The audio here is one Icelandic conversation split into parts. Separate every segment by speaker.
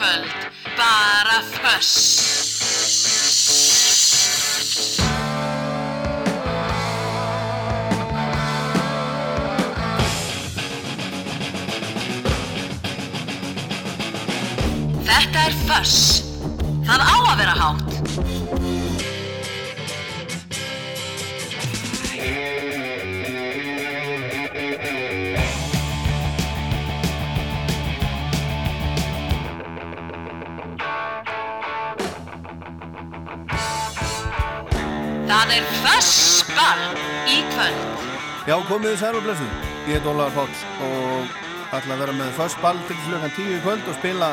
Speaker 1: Jazz
Speaker 2: Já, komið þið sæl og blessuð. Ég heit Ólaður Páll og ætla að vera með först ball til klukkan 10 í kvöld og spila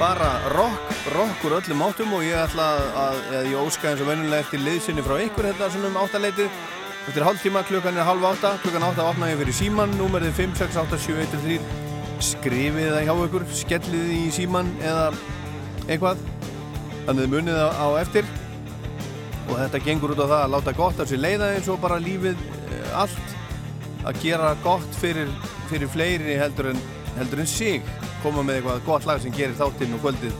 Speaker 2: bara rock, rock úr öllum áttum og ég ætla að, eða ég óska eins og vennulega eftir liðsynni frá ykkur þetta svona um áttaleitið. Eftir hálftíma klukkan er halv átta, klukkan átta opna ég fyrir síman, númerið 5687103. Skrifið það hjá ykkur, skellið í síman eða eitthvað. Þannig munið á, eftir og þetta gengur út á það að láta gott af sér leiða eins og bara lífið að gera gott fyrir, fyrir fleiri heldur en, heldur en sig. Koma með eitthvað gott lag sem gerir þáttinn og kvöldið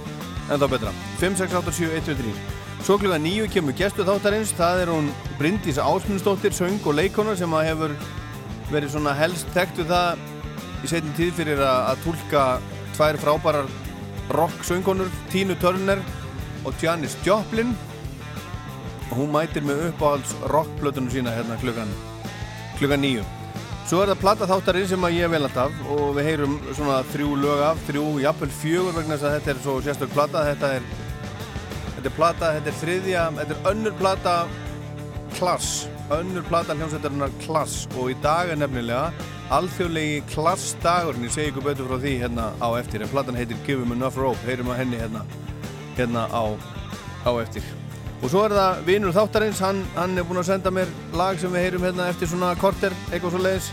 Speaker 2: en þá betra. 5, 6, 8, 7, 1, 2, 3 Svo klukka nýju kemur gestu þáttarins. Það er hún Bryndís Ásmundsdóttir söng og leikona sem að hefur verið svona helst þekkt við það í setjum tíð fyrir að, að tólka tvær frábærar rock söngonur Tínu Turner og Janis Joplin. Hún mætir með uppáhalds rockplötunum sína hérna klukkan klukkan nýju svo er það platta þáttarinn sem ég vel alltaf og við heyrum svona þrjú lög af þrjú, jafnvel fjögur vegna þess að þetta er svo sérstök plata. Þetta er, þetta er plata, þetta er þriðja þetta er önnur plata klass, önnur plata hljómsveitarinnar klass og í dag er nefnilega alþjóðlegi klassdagurinn. Ég segi ykkur betur frá því hérna á eftir en platan heitir Give 'em Enough Rope. Heyrum að henni hérna, hérna á, á eftir og svo er það vinur þáttarins, hann, hann er búin að senda mér lag sem við heyrum hérna eftir svona korter, eitthvað svo leiðis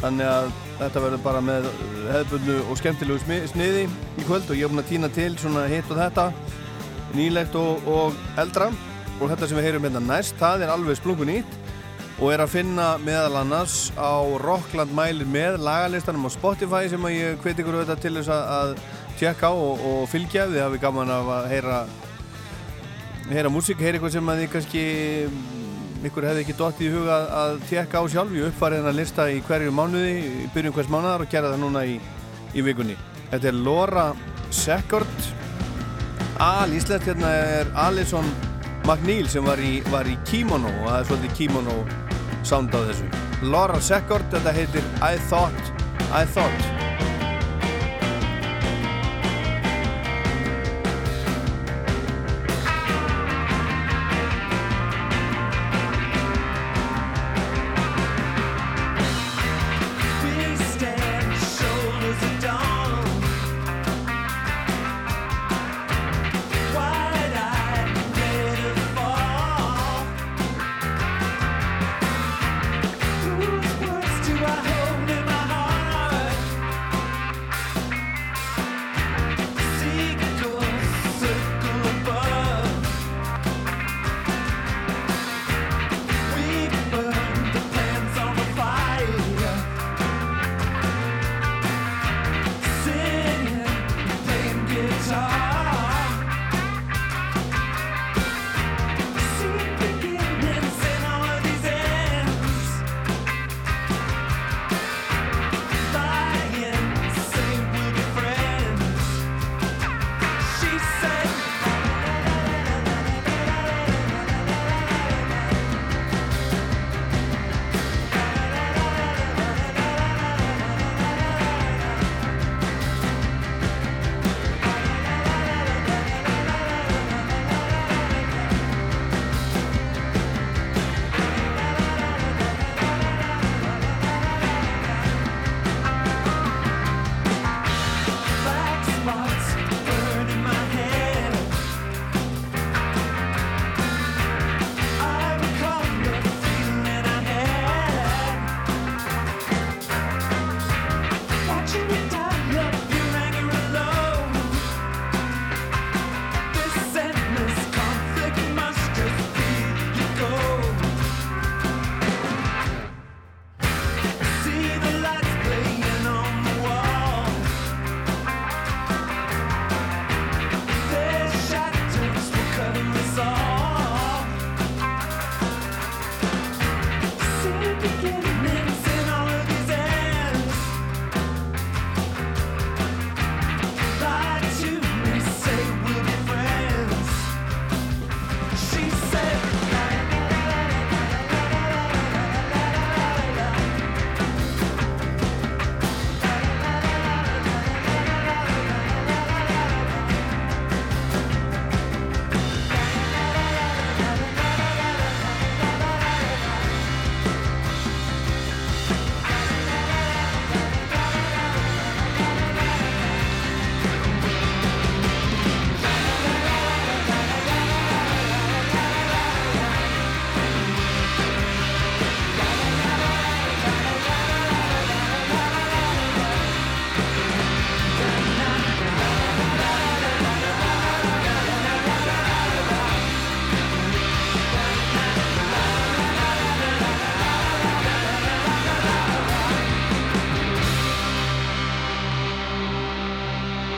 Speaker 2: þannig að þetta verður bara með hefðbundu og skemmtilegu sniði í kvöld og ég er búin að týna til svona hitt og þetta nýlegt og, og eldra. Og þetta sem við heyrum hérna næst, það er alveg splungun nýtt og er að finna meðal annars á Rockland mælir með lagalistanum á Spotify sem ég hveti ykkur auðvitað til þess að tjekka á og, og fylgja, við hafum gaman af að heyra heyra músík, heyra eitthvað sem að þið kannski ykkur hefði ekki dótt í huga að tjekka á sjálf ég uppfarið hennar lista í hverju mánuði í byrjun hvers mánuðar og gera það núna í, í vikunni. Þetta er Laura Seckert Al Ísland, hérna er Alison McNeil sem var í, var í Kimono og það er svolítið Kimono sound á þessu. Laura Seckert, þetta heitir I Thought I Thought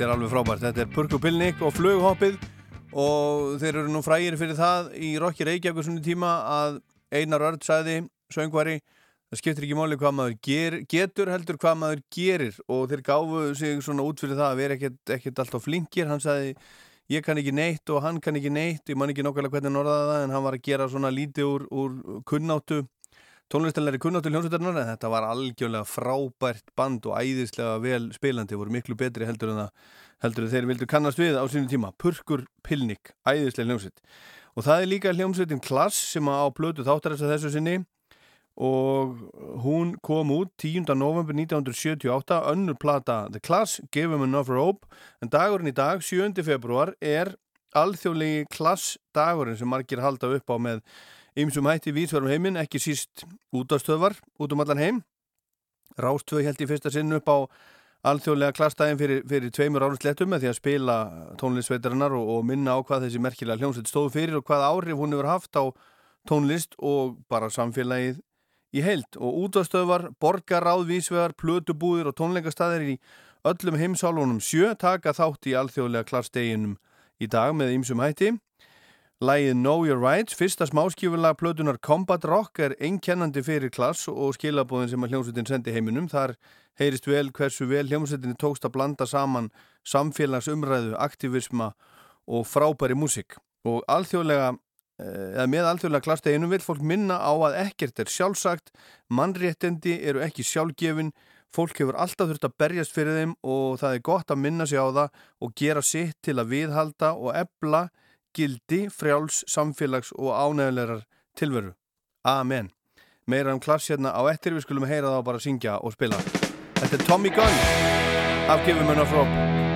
Speaker 2: Þetta er alveg frábært. Þetta er Purku Pilnik og Flughoppið og þeir eru nú frægir fyrir það í Rokki Reykjavík svona tíma að Einar Örd sæði, söngvari, það skiptir ekki máli hvað maður ger, getur heldur hvað maður gerir og þeir gáfu sig svona út fyrir það að vera ekkert, ekkert alltaf flinkir. Hann sæði ég kann ekki neitt og hann kann ekki neitt, ég man ekki nokkulega hvernig hann orðaði það en hann var að gera svona lítið úr, úr kunnáttu tónlistalari kunnáttu hljómsveitarnar en þetta var algjörlega frábært band og æðislega vel spilandi, voru miklu betri heldur en, að, þeir vildu kannast við á sínum tíma, Purkur Pilnik æðislega hljómsveit og það er líka hljómsveitin Klass sem á blödu þáttarins að þessu sinni og hún kom út 10. november 1978 önnur plata The Class, Give 'em Enough Rope en dagurinn í dag, 7. februar er alþjóðlegi Klass dagurinn sem margir halda upp á með ymsum hætti vísverðum heiminn, ekki síst útastöðvar út um allan heim. Rástöð held í fyrsta sinn upp á alþjóðlega klastæðin fyrir, fyrir tveimur árum slettum með því að spila tónlistsveitarinnar og, og minna á hvað þessi merkilega hljómsveit stóð fyrir og hvað áhrif hún hefur haft á tónlist og bara samfélagið í heilt og útastöðvar, borgaráðvísvegar, plötubúðir og tónleikastæðir í öllum heimsálunum sjö taka þátt í alþjóðlega klastæginum í dag með ymsum hætti Lægið Know Your Rights, fyrsta smáskífulega plötunar Combat Rock er einkennandi fyrir klass og skilabóðin sem að hljómsveitin sendi heiminum. Þar heyrist vel hversu vel hljómsveitinni tókst að blanda saman samfélagsumræðu, aktivisma og frábæri músik. Og alþjóðlega, eh, eða með alþjóðlega klassteginu vil fólk minna á að ekkert er sjálfsagt, mannréttendi eru ekki sjálfgefin, fólk hefur alltaf þurft að berjast fyrir þeim og það er gott að minna sig á það og gera sitt til að viðhalda og ebla gildi, frjáls, samfélags og ánægulegar tilveru. Amen. Meira um klass hérna á ettir, við skulum heyra og bara syngja og spila. Þetta er Tommy Gunn af Give Him Enough Rope.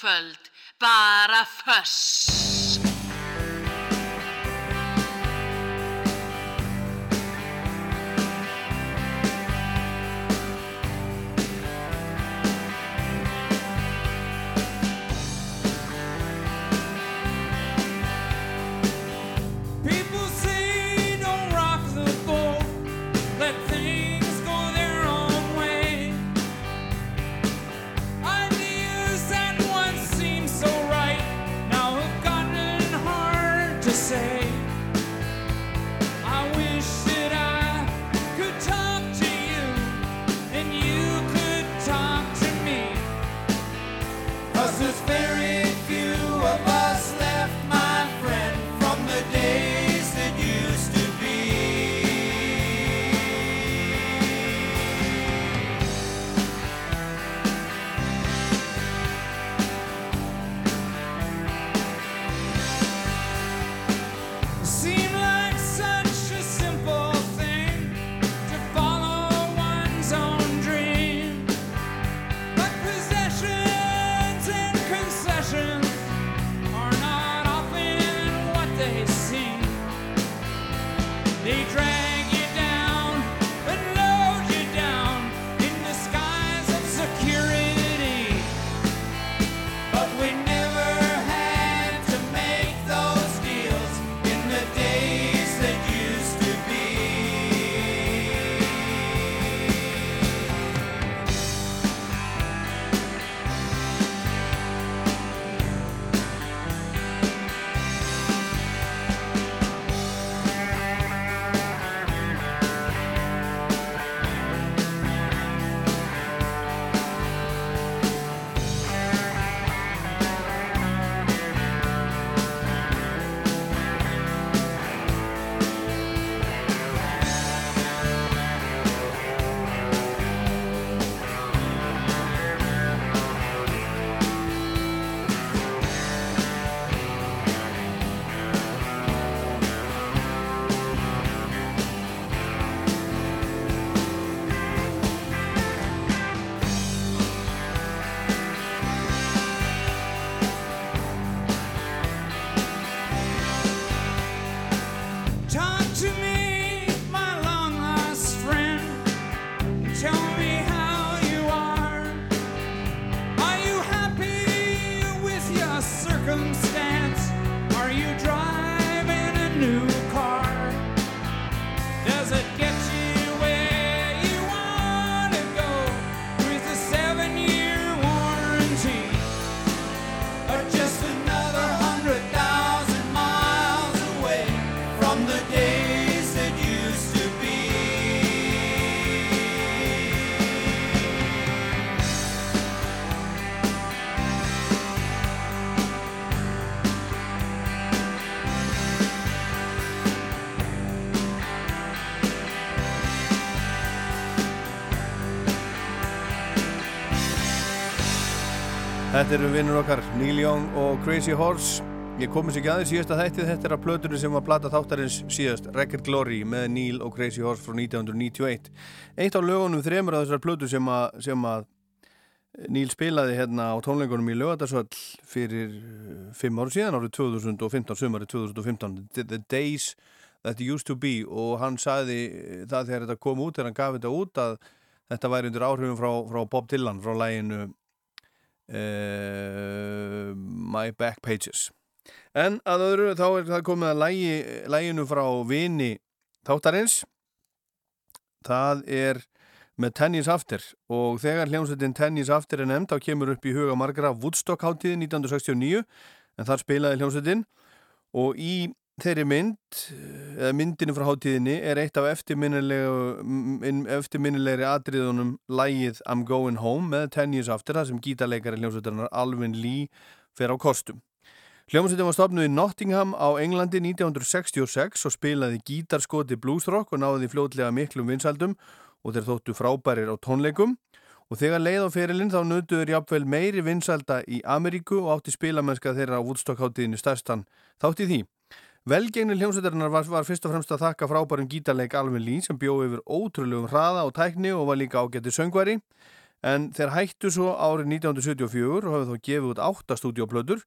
Speaker 3: Jazz
Speaker 2: Þetta eru vinnur okkar, Neil Young og Crazy Horse. Ég komist ekki aðeins síðasta þættið, þetta er að plötunni sem var plata þáttarins síðast, Record Glory með Neil og Crazy Horse frá 1991. Eitt á lögunum þremur af þessar plötu sem að, sem að Neil spilaði hérna á tónleikunum í lögadagsvöll fyrir uh, fimm áru síðan árið 2015, sumari 2015, The, The Days That Used To Be og hann sagði það þegar þetta kom út, þegar hann gaf þetta út að þetta væri undir áhrifum frá, frá Bob Dylan frá læginu uh, My Back Pages. En að öðru þá er það komið að lægi, læginu frá vini þáttarins. Það er með Tennis After og þegar hljómsveitin Tennis After er nefnd þá kemur upp í huga margra Woodstock háttíði 1969 en þar spilaði hljómsveitin. Og í þeirri mynd eða myndinu frá háttíðinni er eitt af eftirminnilegri atriðunum lægið I'm Going Home með Tennis After þar sem gítarleikari hljómsveitarinnar Alvin Lee fer á kostum Hljómsveitin var stopnuð í Nottingham á Englandi 1966 og spilaði gítarskoti bluesrock og náði fljótlega miklum vinsaldum og þeir þóttu frábærir á tónleikum og þegar leið á ferilinn þá nötuður jafnvel meiri vinsalda í Ameríku og átti spilamennska þeirra á Woodstock-háttíðinu stærstan þátti því. Velgengni hljómsveitarinnar var, var fyrst og fremst að þakka frábærum gítarleik Alvin Lee sem bjóð yfir ótrúlegum hraða og tækni og var líka ágætti söngvari. En þeir hættu svo árið 1974 og hafði þá gefið út átta stúdioplötur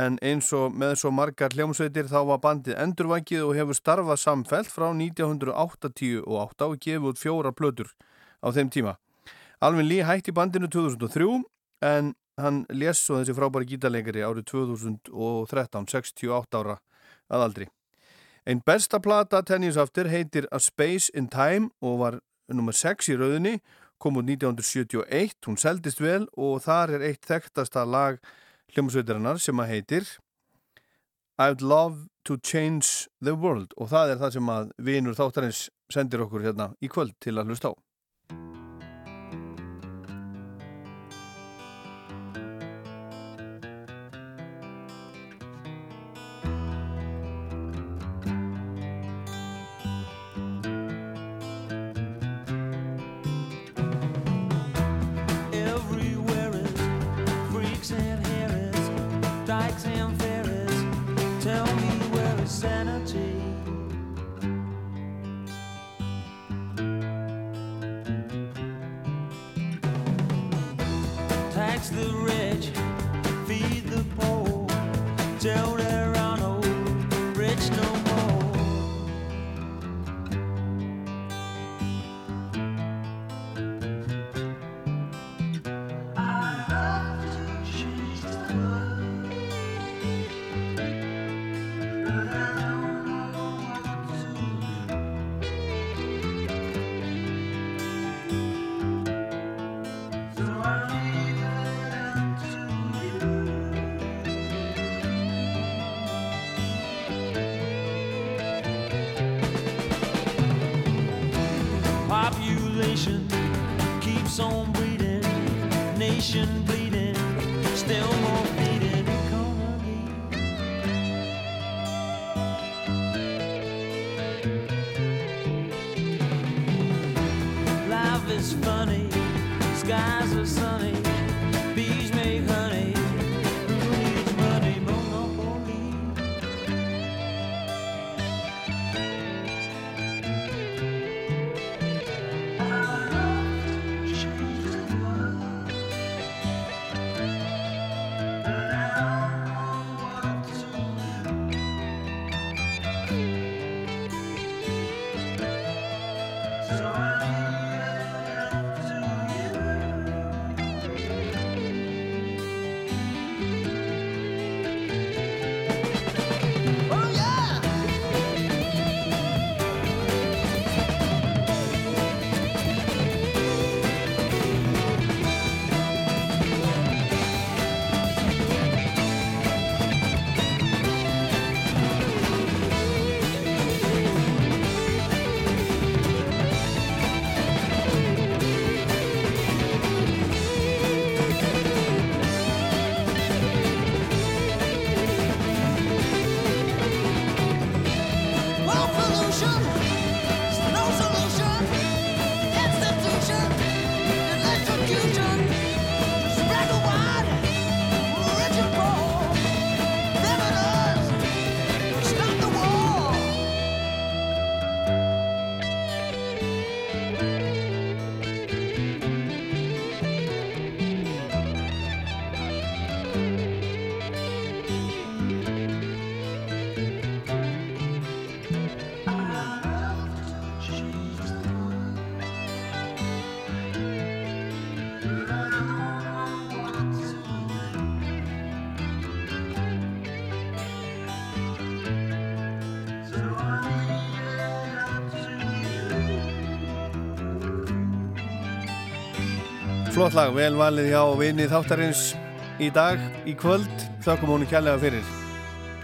Speaker 2: en eins og með svo margar hljómsveitir þá var bandið endurvækið og hefur starfað samfelt frá 1988 og gefið út fjóra plötur á þeim tíma. Alvin Lee hætti bandinu 2003 en hann les svo þessi frábæri gítarleikari árið 2013, 68 ára að aldri. Einn besta plata tennisaftur heitir A Space in Time og var nummer 6 í rauðinni, kom út 1971, hún seldist vel og þar er eitt þekktasta lag hljómsveitarinnar sem að heitir I'd love to change the world og það er það sem að vinur þáttarins sendir okkur hérna í kvöld til að hlusta á. Flott lag, vel valið hjá vinni þáttarins í dag, í kvöld þakkum hún kjærlega fyrir.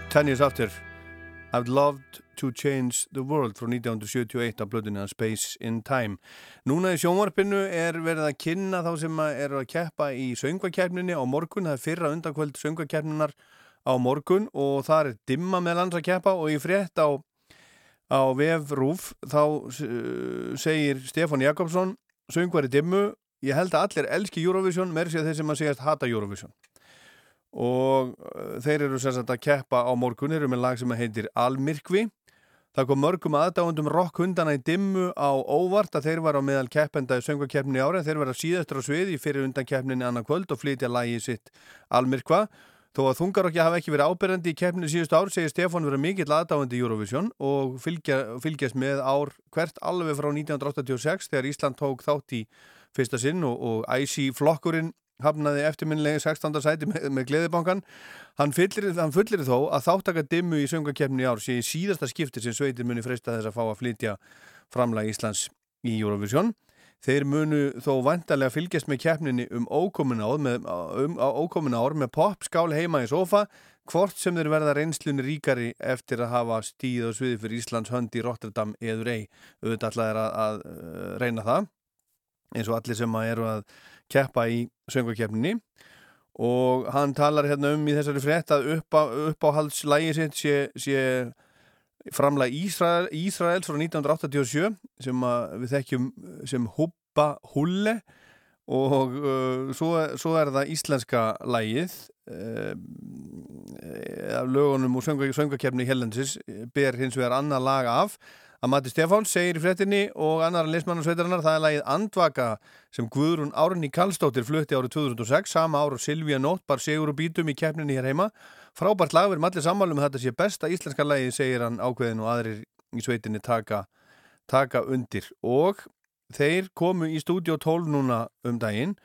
Speaker 2: Ten years after I'd loved to change the world frá 1971 á blöðunni að Space in Time. Núna í sjónvarpinu er verið að kynna þá sem eru að keppa í söngvakefninni á morgun, það er fyrra undakvöld söngvakefninar á morgun og það er dimma með lands að keppa og ég frétt á, á VF-rúf þá uh, segir Stefán Jakobsson söngvari dimmu ég held að allir elski Eurovision með þess að þeir sem að segjast hata Eurovision og uh, þeir eru sérstaklega að keppa á morgun eru með lag sem heitir Almirkvi Það kom mörgum aðdáðundum rockhundana í dimmu á óvart að þeir var á meðal keppenda í söngvakeppninni ára en þeir var að síðastur á sviði fyrir undan keppninni annan kvöld og flytja lægi sitt almirkva. Þó að þungarokki hafa ekki verið ábyrjandi í keppninni síðust ár segir Stefán verið mikill aðdáðandi í Eurovision og fylgja, fylgjast með ár hvert alveg frá 1986 þegar Ísland tók þátt í fyrsta sinn og, og IC flokkurinn hafnaði eftirminnilegi 16. sæti með, með Gleðibankan. Hann fullir, hann fullir þó að þáttaka dimmu í söngakefni í ár sé í síðasta skipti sem sveitir muni freista þess að fá að flytja framlega Íslands í Eurovision. Þeir munu þó vantarlega fylgjast með keppninni um ókomin ár með, um, ókomin ár með popskál heima í sofa hvort sem þeir verða reynslunni ríkari eftir að hafa stíð og sviði fyrir Íslands hönd í Rotterdam eður ei auðvitað allar að, að reyna það eins og allir sem að eru að keppa í söngvakeppninni. Og hann talar hérna um í þessari frétt að upp uppáhaldslægi sitt sé, sé framlega Ísrael, Ísraels frá 1987 sem við þekkjum sem Hubba Hulle. Og uh, svo, svo er það íslenska lægið uh, af lögunum og söngvakeppni Hellensis ber hins vegar annað lag af að Matti Stefáns segir í frettinni og annar lesmannarsveitarinnar það er lagið Andvaka sem Guðrún Árni Kallstóttir flutti árið 2006 sama ára Silvíja Nótt bar segur og bítum í keppninni hér heima. Frábært lag verðum allir sammálum þetta sé besta íslenska lagið segir hann ákveðin og aðrir í sveitinni taka, taka undir. Og þeir komu í stúdíu 12 núna um daginn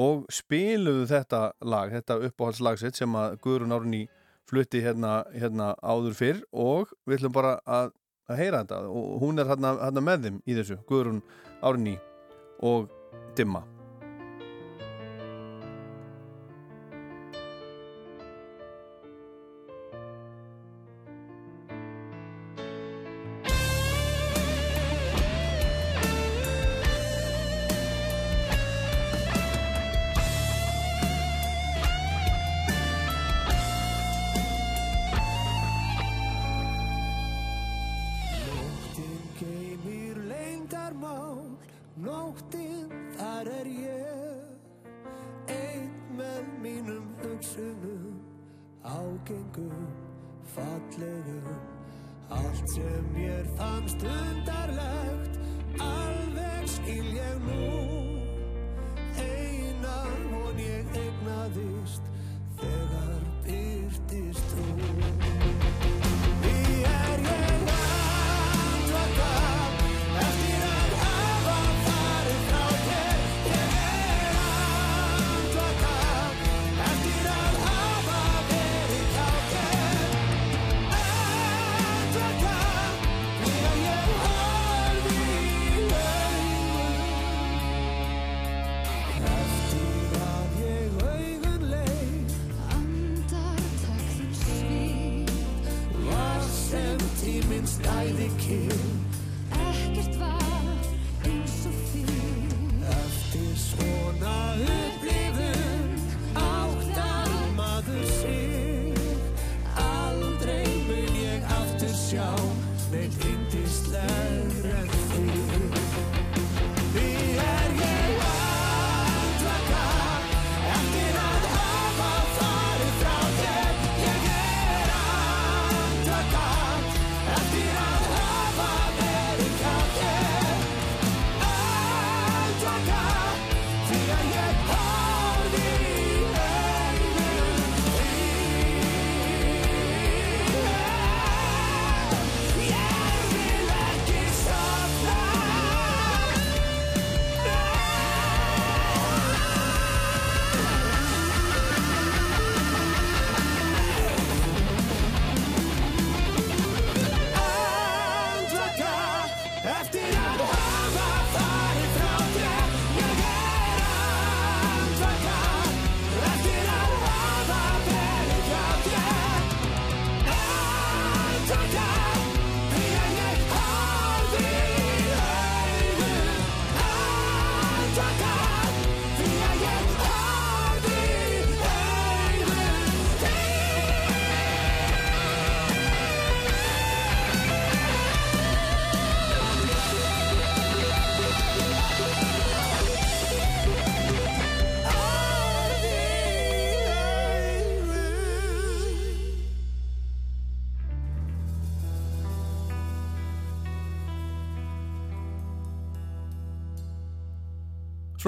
Speaker 2: og spiluðu þetta lag, þetta uppáhaldslagsitt sem að Guðrún Árni flutti hérna, hérna áður fyrr. Og við ætlum bara að að heyra þetta. Og hún er hérna með þeim í þessu Guðrún Árni og Dimma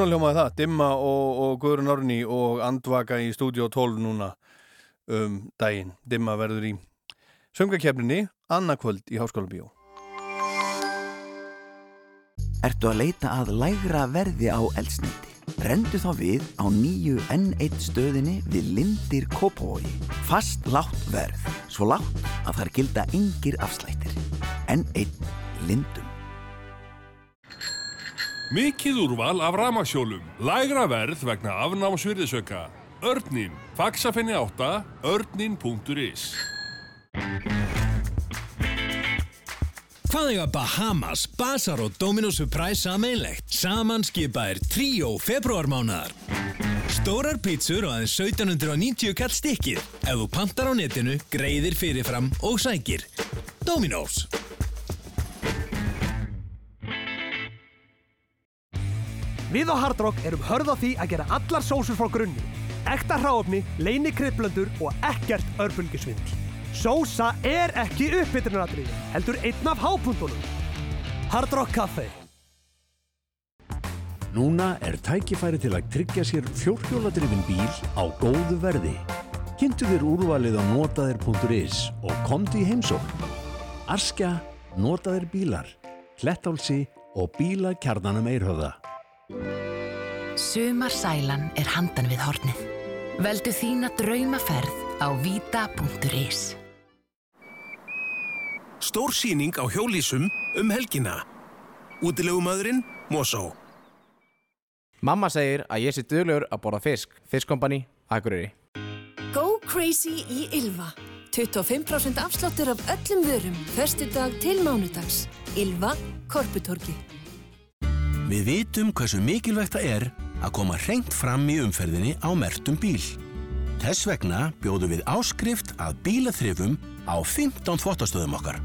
Speaker 2: Svona hljómaði það, Dimma og, og Guðrun Orni og Andvaka í stúdíu 12 núna um daginn. Dimma verður í söngakefninni annarkvöld í Háskóla Bíó.
Speaker 4: Ertu að leita að lægra verði á eldsneiti? Rendu þá við á nýju N1 stöðinni við Lindir Kópói. Fast látt verð, svo látt að þar gilda yngir afslættir. N1 Lindum.
Speaker 5: Mikið úrval af ramaksjólum, lægra verð vegna afnámsvirðisauka. Örnin, faxafinni 8, örnin.is
Speaker 6: Hvað eiga Bahamas, Basar og Domino Surprise sameinlegt? Saman skipa er tríó februarmánaðar. Stórar pítsur og aðeins 1790 kall stikkið. Ef þú pantar á netinu, greiðir fyrirfram og sækir. Dominos.
Speaker 7: Við á Hard Rock erum hörð á því að gera allar sósur frá grunni. Ekta hráöfni, leini kryddblöndur og ekkert örbulgisvindl. Sósa er ekki uppbyttunaratrið, heldur einn af hápuntunum. Hard Rock Café.
Speaker 8: Núna er tækifæri til að tryggja sér fjórhjóladrifin bíl á góðu verði. Kynntu þér úrvalið á notaðir.is og komdu í heimsókn. Arskja, notaðir bílar, Klettálsi og bíla kjarnanum eirhöða.
Speaker 9: Sumarsælan er handan við hornið. Veldu þína draumaferð á vita.is.
Speaker 10: Stórsýning á hjólísum um helgina. Útilegumöðurinn Mosó.
Speaker 11: Mamma segir að ég sé duglegur að borða fisk. Fiskkompani, Akureyri.
Speaker 12: Go crazy í Ylva. 25% afsláttur af öllum vörum. Förstu dag til mánudags. Ylva, Korputorki.
Speaker 10: Við vitum hversu mikilvægt það er að koma hreint fram í umferðinni á mertum bíl. Þess vegna bjóðum við áskrift að bílaþrifum á 15 þvottastöðum okkar.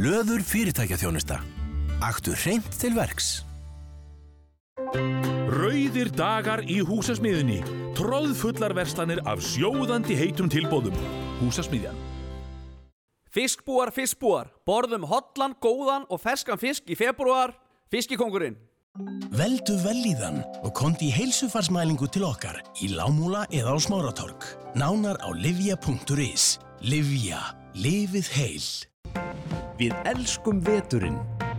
Speaker 10: Löður fyrirtækja þjónusta. Aktu hreint til verks.
Speaker 13: Rauðir dagar í húsasmiðinni. Tróðfullar verslanir af sjóðandi heitum tilbóðum. Húsasmiðjan.
Speaker 14: Fiskbúar, fiskbúar. Borðum hotlan, góðan og ferskan fisk í februar. Fiskikongurinn.
Speaker 15: Veldu velíðan og kondi í heilsufarsmælingu til okkar í Lámúla eða á Smáratorg. Nánar á livja.is. Livja. Livið heil.
Speaker 8: Við elskum veturinn.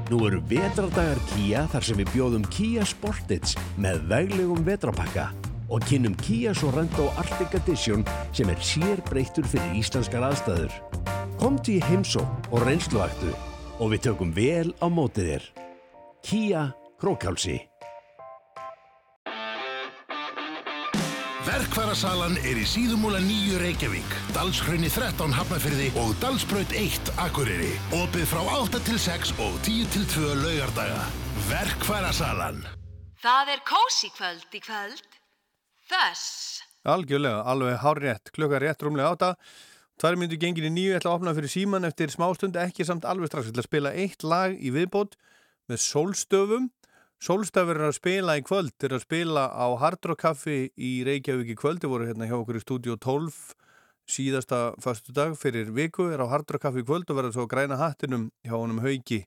Speaker 8: Nú eru vetrardagar Kia þar sem við bjóðum Kia Sportage með veglegum vetrapakka og kynnum Kia Sorento Arctic Edition sem er sér breyttur fyrir íslenskar aðstæður. Komdu í heimsó og reynsluaktu og við tökum vel á mótið þér. Kia Krókálsi.
Speaker 16: Verkværasalan er í síðumúla nýju Reykjavík, Dalshraunni 13 Hafnafyrði og Dalsbraut 1 Akureyri. Opið frá 8 til 6 og 10 til 2 laugardaga. Verkværasalan.
Speaker 9: Það er kósi kvöld í kvöld. Þess.
Speaker 2: Algjörlega, alveg hár rétt, klukka rétt rúmlega átta. Tvær myndu gengin í nýju, ég ætla að opna fyrir síman eftir smástund, ekki samt alveg strax. Ég ætla að spila eitt lag í viðbót með sólstöfum. Sólstöfur er að spila í kvöld, er að spila á Hard Rock Café í Reykjavík í kvöld. Þið voru hérna hjá okkur í stúdíu 12 síðasta fastu dag fyrir viku, er á Hard Rock Café í kvöld og verður svo græna hattinum hjá honum haugi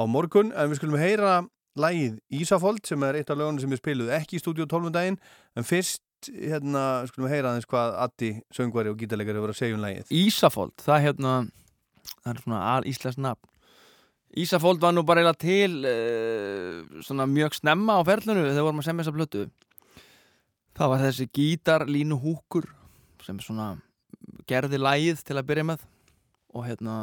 Speaker 2: á morgun. En við skulum heyra lagið Ísafold sem er eitt af lögunum sem við spiluð ekki í stúdíu 12 daginn. En fyrst hérna skulum heyra aðeins hvað Addi, söngvari og gítarleikari voru að segja um lagið.
Speaker 11: Ísafold, það, hérna, það er svona al-íslensk nafn. Ísafold var nú bara eiginlega til uh, svona mjög snemma á ferlunu þegar vorum að semja þessa blötu. Það var þessi gítarlínu húkur sem svona gerði lægið til að byrja með og hérna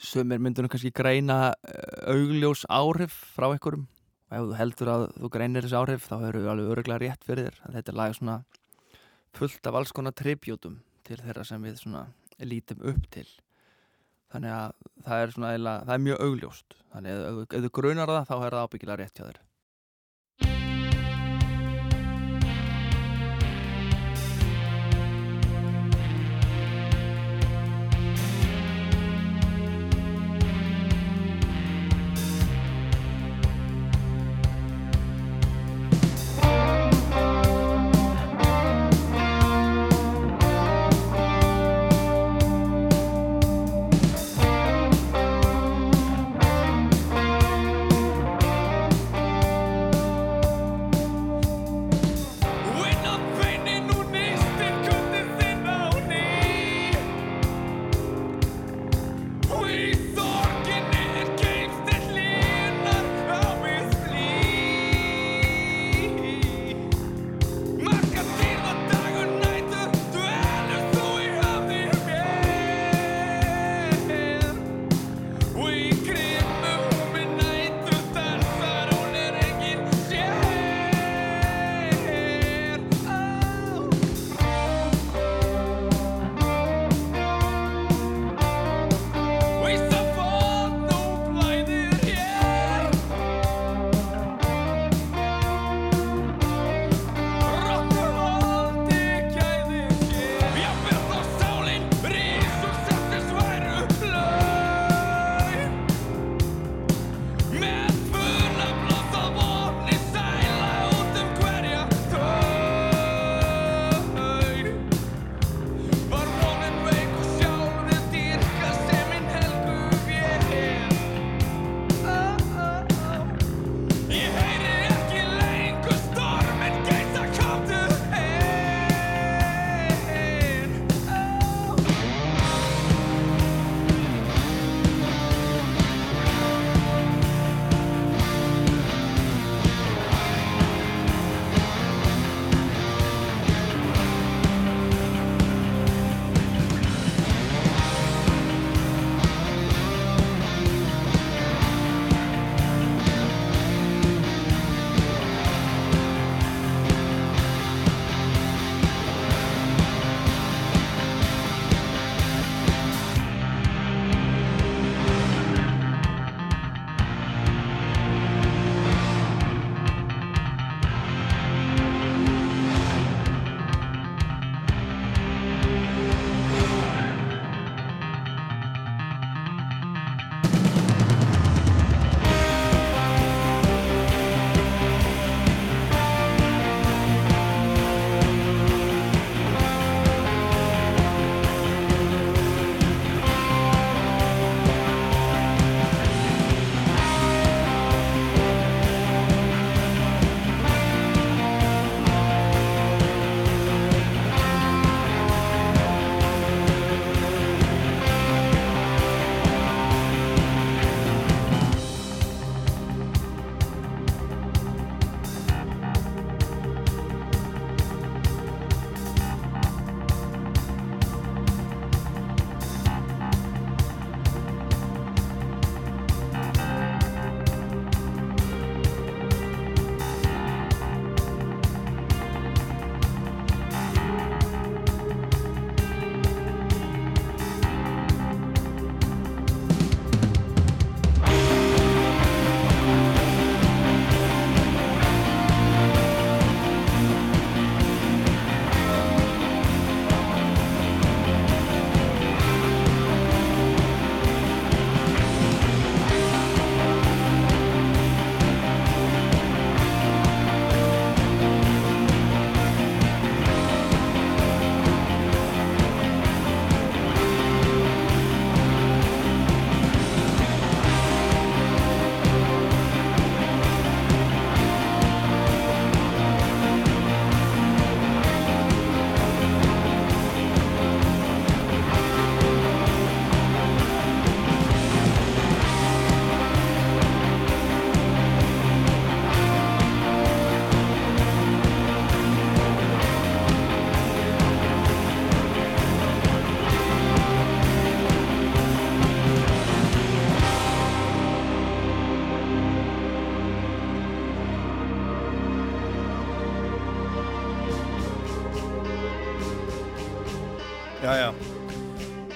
Speaker 11: sömur myndunum kannski greina uh, augljós áhrif frá einhverjum og ef þú heldur að þú greinir þessi áhrif þá hefur þú alveg öruglega rétt fyrir þér þetta er lag svona fullt af alls konar tribjútum til þeirra sem við svona lítum upp til þannig að það er svona það er mjög augljóst. Þannig að ef þú grunar það þá er það ábyggilega rétt hjá þér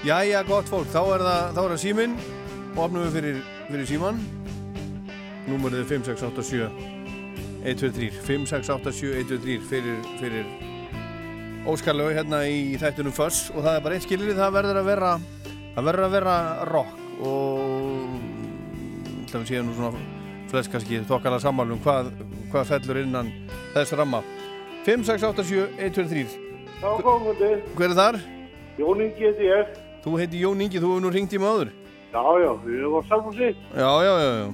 Speaker 2: jæja, gott fólk, þá er það, það síminn og opnum við fyrir, fyrir síman. Númerið er 5687 123, 5687 123 fyrir, fyrir Óskarlegu hérna í þættunum Föss og það er bara eitt skilrið, það verður að vera, það verður að vera rock og ætlum við séum nú svona flest kannski þokkala sammálum hvað, hvað fellur innan þess ramma. 5687 123
Speaker 17: Já, komandi.
Speaker 2: Hver er þar?
Speaker 17: Jón Ingi heiti ég.
Speaker 2: Þú heiti Jón Ingi, þú hefur nú ringt í maður.
Speaker 17: Já, já, við erum á Salfossi.
Speaker 2: Já, já, já, já.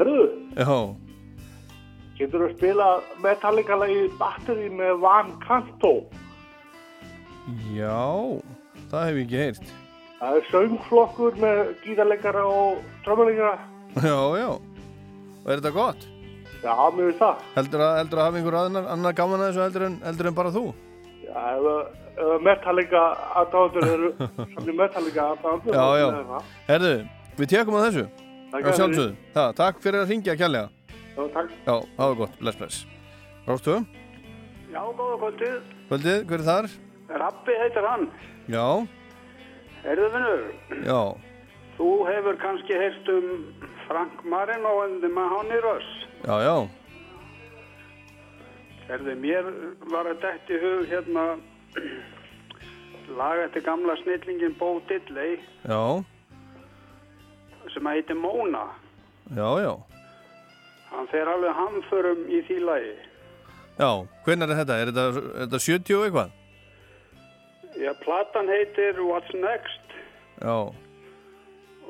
Speaker 17: Herðu,
Speaker 2: Já,
Speaker 17: getur að spila Metallica-lagi Battery með Van Canto.
Speaker 2: já, það hef ég ekki heyrt.
Speaker 17: Það er söngflokkur með gítarleikara og trömmuleikara.
Speaker 2: Já, já. Og er þetta gott?
Speaker 17: Já, mér finnst það.
Speaker 2: Heldur að, heldur að hafa einhver annar, annar gaman að þessu heldur en, heldur en bara þú?
Speaker 17: Já, ef, ef Metallica aðdáðandur eru svolítið Metallica aðdáðandur.
Speaker 2: Já, já. Herðu, við tekum að þessu.
Speaker 17: Takk fyrir.
Speaker 2: Það, takk fyrir að ringja kjærlega.
Speaker 17: Já, takk.
Speaker 2: Já, það var gott. Bless, bless. Rástu?
Speaker 18: Já, góða kvöldið.
Speaker 2: Kvöldið, hver er þar?
Speaker 18: Rappi heitir hann.
Speaker 2: Já,
Speaker 18: Erðu vinnur,
Speaker 2: já.
Speaker 18: þú hefur kannski heyrst um Frank Marino and the Mahoney Rush.
Speaker 2: Já, já.
Speaker 18: Erðu, mér var að dætt í hug hérna lag eftir gamla snillingin Bo Diddley
Speaker 2: Já,
Speaker 18: sem heitir Mona.
Speaker 2: já, já.
Speaker 18: Hann fer alveg hamförum í því lagi.
Speaker 2: Já, hvernig er þetta? Er þetta, er þetta 70 og eitthvað?
Speaker 18: Já, platan heitir What's Next
Speaker 2: Já,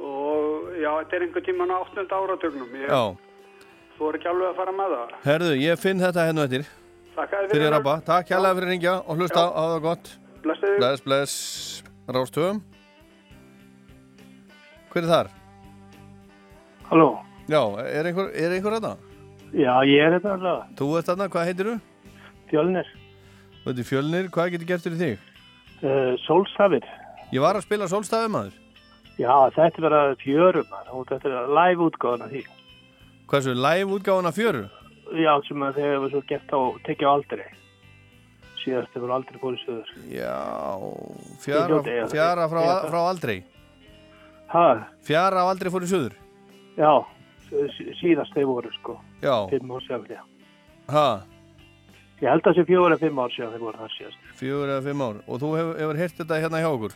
Speaker 18: og já, þetta er einhver tíman á 8. áratögnum. Ég, er ekki alveg að fara með það.
Speaker 2: Herðu, ég finn þetta hérna eftir. Fyrir Rabba. Takk kjærlega fyrir að ringja og hlusta á það gott. Bless, bless. Rástöðum. Hver er þar?
Speaker 17: Halló.
Speaker 2: Já, er einhver, er einhver þetta?
Speaker 17: Já, ég er þetta alveg.
Speaker 2: Þú ert þarna, hvað heitir þú?
Speaker 17: Fjölnir.
Speaker 2: Þú í Fjölnir, hvað getur gert fyrir þig?
Speaker 17: Uh, Sólstafir.
Speaker 2: Ég var að spila sólstafið maður.
Speaker 17: Já, þetta verða fjörum. Þetta er live útgáðan af því.
Speaker 2: Hversu, live útgáðan af fjöru?
Speaker 17: Já, sem að þeir hefur svo gert á, tekið á aldrei. Síðast hefur aldrei fórið söður.
Speaker 2: Já, fjara, fjara frá, frá aldrei.
Speaker 17: Ha,
Speaker 2: Fjara á aldrei fór í suður.
Speaker 17: já, sí- síðast þeir voru sko.
Speaker 2: Já.
Speaker 17: Fimm ár sér.
Speaker 2: Ha,
Speaker 17: Ég held að það sé fjóra eða fimm ár sér þeir voru það síðast.
Speaker 2: fjögur eða fimm ár. Og þú hefur, hefur heyrt þetta hérna hjá okkur?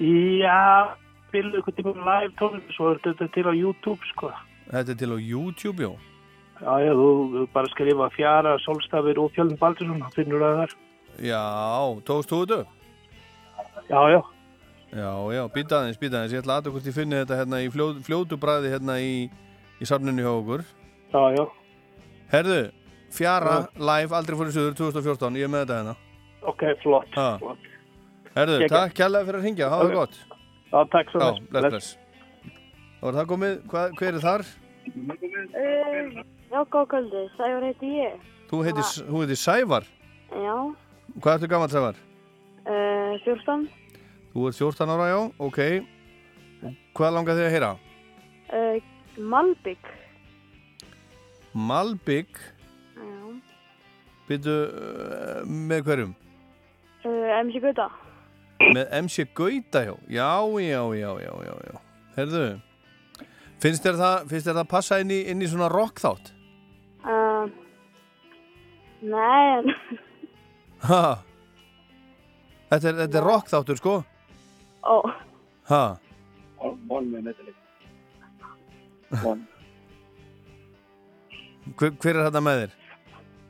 Speaker 17: Já, spilu ykkur tíma live tónlist, svo er þetta til á YouTube sko.
Speaker 2: Þetta er til á YouTube, já.
Speaker 17: Já, já, þú þú bara skrifa fjara, sólstafir og fjöln Baldursson, þá finnur það þar.
Speaker 2: Já, tókst þú þetta?
Speaker 17: Já, já.
Speaker 2: Já, já, býta aðeins, býta aðeins. Ég ætla að hvort ég finni þetta hérna í fljóð, fljótu bræði hérna í, í safninu hjá okkur.
Speaker 17: Já, já.
Speaker 2: Herðu, fjara, live, aldrei fór í suður 2014, ég er með þetta hérna.
Speaker 17: Ok, flott.
Speaker 2: Ha.
Speaker 17: flott.
Speaker 2: Herðu,
Speaker 17: Geggjað.
Speaker 2: takk kærlega fyrir að ringja, hafa það
Speaker 17: Ok.
Speaker 2: gott.
Speaker 17: Já, takk svo
Speaker 2: Já,
Speaker 17: mest.
Speaker 2: bless, bless. Þá er það komið, hvað, hver er þar?
Speaker 19: Uh, já, góð kvöldi, Sævar heiti ég.
Speaker 2: Þú heitir, þú heitir Sævar.
Speaker 19: Já,
Speaker 2: Hvað ertu gammal Sævar?
Speaker 19: uh, 14.
Speaker 2: Þú ert 14 ára, já, ok. Hvað langar þig að heyra?
Speaker 19: Uh, Malbygg.
Speaker 2: Malbygg,
Speaker 19: Já.
Speaker 2: byrju, uh, með hverjum?
Speaker 19: MC Gauta.
Speaker 2: Með MC Gauta, já. Já, já, já, já, já, já. Herðu, finnst þér það, það passa inn í, inn í svona rock þátt?
Speaker 19: Uh, nei, en
Speaker 2: Ha? Þetta er, þetta er rock þáttur, sko?
Speaker 19: ó,
Speaker 2: Ha? Hver, hver er þetta með þér?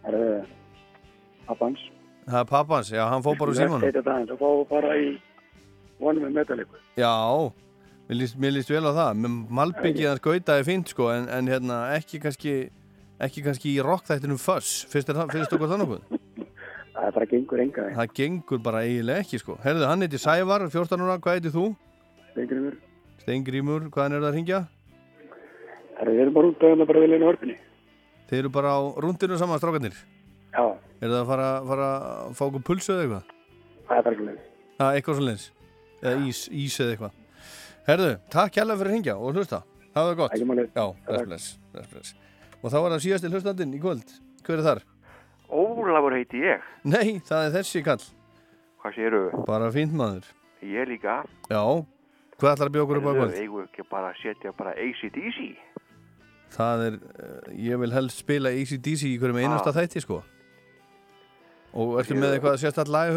Speaker 18: Það er pappans.
Speaker 2: Það er pappans, já, hann fór bara úr
Speaker 18: er það, það fór bara í von með meðalik.
Speaker 2: Já, mér líst, mér líst vel á það. Malbyggið hans Gauta er fínt, sko, en, en hérna, ekki kannski, ekki kannski í rock þættinum Fuss. Finnst þér það- finnst okkur það nokkuð?
Speaker 18: Það bara gengur enga.
Speaker 2: Það gengur bara eiginlega ekki, sko. Herðu, hann heiti Sævar, 14 ára, hvað heiti þú?
Speaker 18: Steingrimur.
Speaker 2: Steingrímur, hvaðan er það að ringja?
Speaker 18: Það er bara út að bara vilja inn á hörpunni.
Speaker 2: Þeir eru bara á rúndinu saman strákarnir.
Speaker 18: Já.
Speaker 2: Er það að fara, fara að fá okkur pulsu eða eitthvað?
Speaker 18: Það er bara svolítið.
Speaker 2: Það er eitthvað svona Eða ís, ís eða eitthvað. Herðu, takk kærlega fyrir að ringja og hlusta. Það var gott.
Speaker 18: Ekki.
Speaker 2: Já, bless, bless, bless. Og þá var það síðasti hlustandinn í kvöld. Hver er þar?
Speaker 20: Ólafur heiti ég.
Speaker 2: Nei, það er þessi kall.
Speaker 20: Hvað séru?
Speaker 2: Bara fínt maður.
Speaker 20: Ég líka.
Speaker 2: Já, hvað ætlar að bjóða okkur upp á kvöld?
Speaker 20: Eigum við ekki bara setja bara ACDC?
Speaker 2: Það er, uh, ég vil helst spila ACDC í hverjum einasta
Speaker 20: Ah.
Speaker 2: þætti sko. Og ertu með eitthvað sérstætt lag í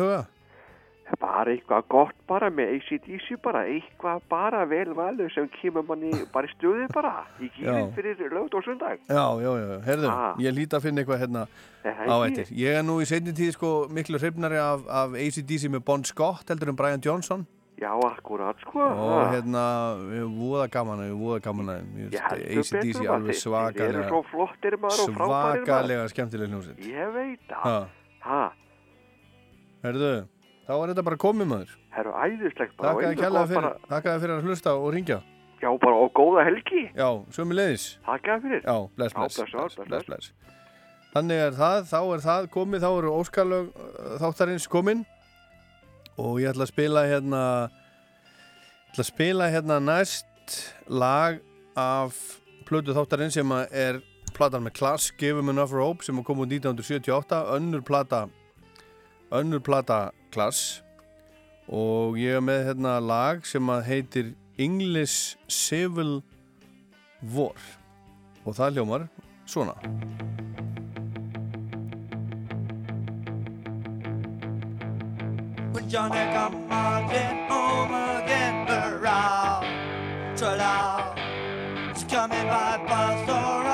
Speaker 2: huga?
Speaker 20: Bara eitthvað gott bara með ACDC bara. Eitthvað bara vel valið sem kemur manni bara í stöðu bara. Í
Speaker 2: Já.
Speaker 20: fyrir lögut og sundag.
Speaker 2: Já, já, já, herðu,
Speaker 20: Ah.
Speaker 2: ég líti að finna eitthvað hérna
Speaker 20: Er það
Speaker 2: á
Speaker 20: ekki?
Speaker 2: eftir. Ég er nú í seinni tíð sko miklu hrifnari af, af ACDC með Bon Scott heldur en Brian Johnson
Speaker 20: Já, akkurat sko.
Speaker 2: og hérna, við erum voða gaman við erum voða gaman að ACDC
Speaker 20: betur,
Speaker 2: alveg svakalega svakalega skemmtileg hljómsveit
Speaker 20: Ég veit það. Ha.
Speaker 2: Herðu, þá er þetta bara komið maður
Speaker 20: Herru, æðislegt bara.
Speaker 2: Þakkaði
Speaker 20: einnig
Speaker 2: kærlega
Speaker 20: gott
Speaker 2: fyrir,
Speaker 20: bara-
Speaker 2: fyrir að hlusta og ringja
Speaker 20: Já, bara og góða helgi.
Speaker 2: Já, sömu leiðis
Speaker 20: Þakkaði fyrir.
Speaker 2: Já, bless,
Speaker 20: Já,
Speaker 2: bless,
Speaker 20: bless,
Speaker 2: bless,
Speaker 20: bless,
Speaker 2: bless, bless. Þannig er það, þá er það komið, þá eru óskalög uh, þáttarins komin og ég ætla að spila hérna ætla að spila hérna næst lag af plötu þáttarins sem að er platan með Klass, Give 'em Enough Rope sem kom út 1978, önnur plata önnur plata Klass. Og ég er með hérna lag sem að heitir English Civil War. Og það hljómar svona.
Speaker 21: When Johnny come marching home again, hurrah, tra-la. It's coming by bus or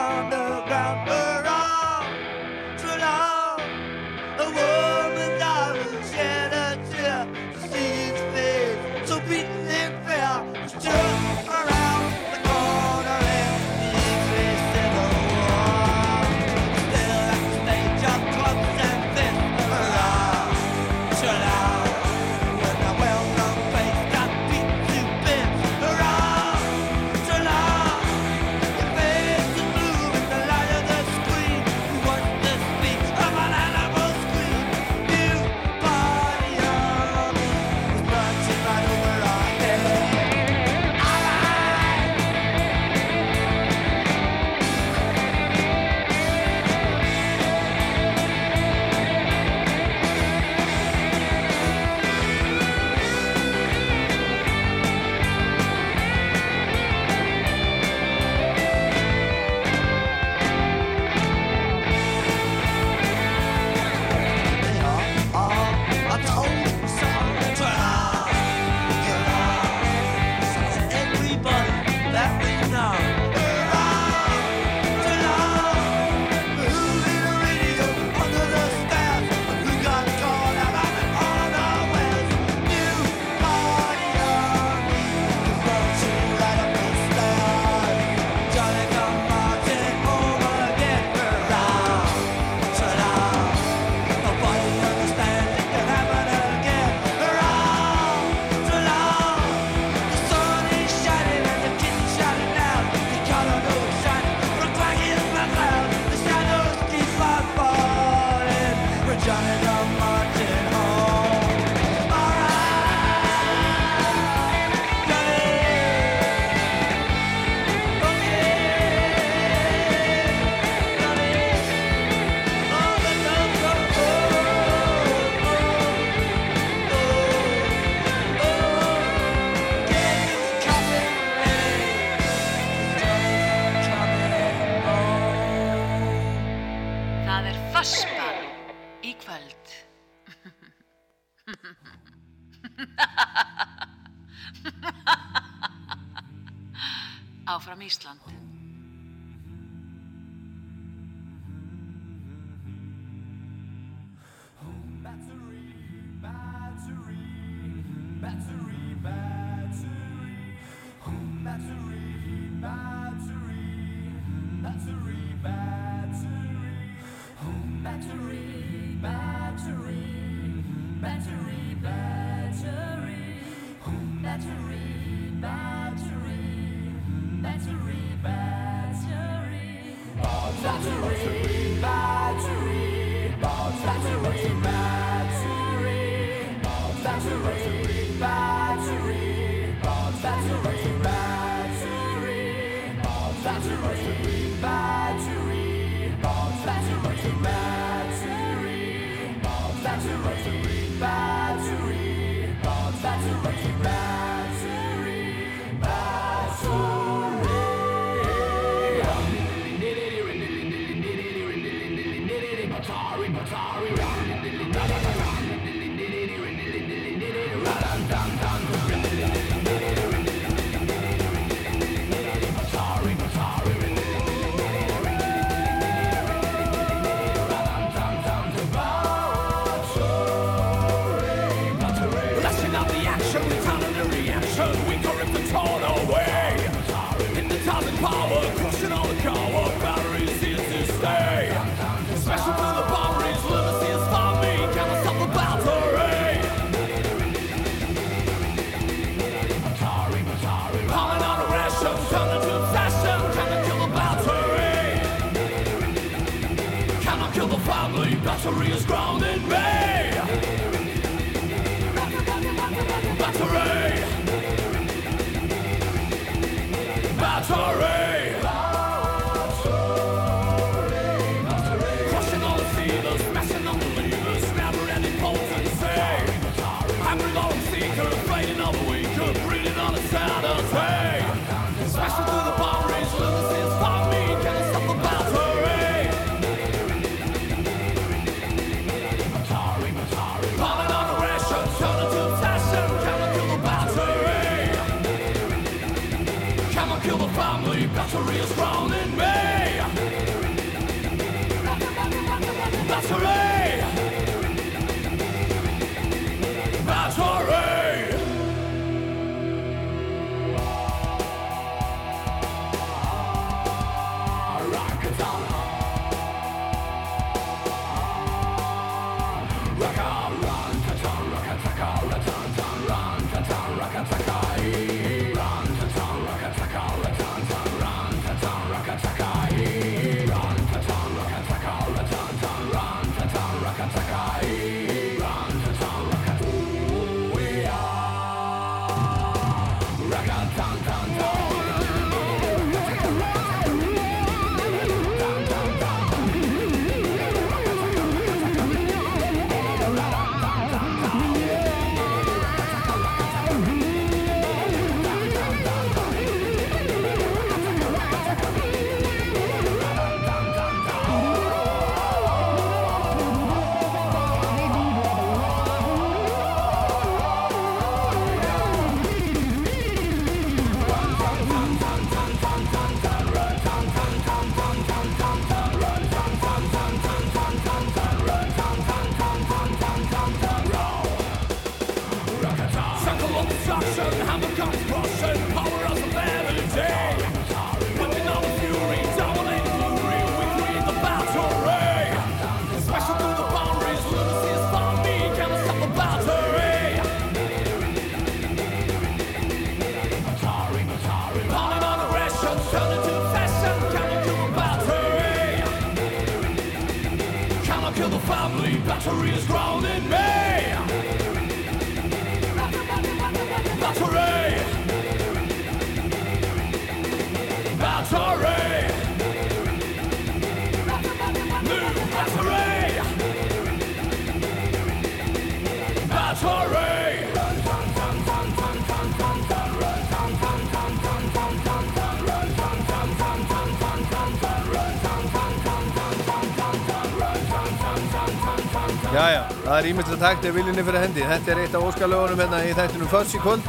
Speaker 2: Jæja, það er ímyndilegt takt ef viljunni fyrir hendi. Þetta er eitt af óskalögunum hérna í þættinum Föss í kvöld.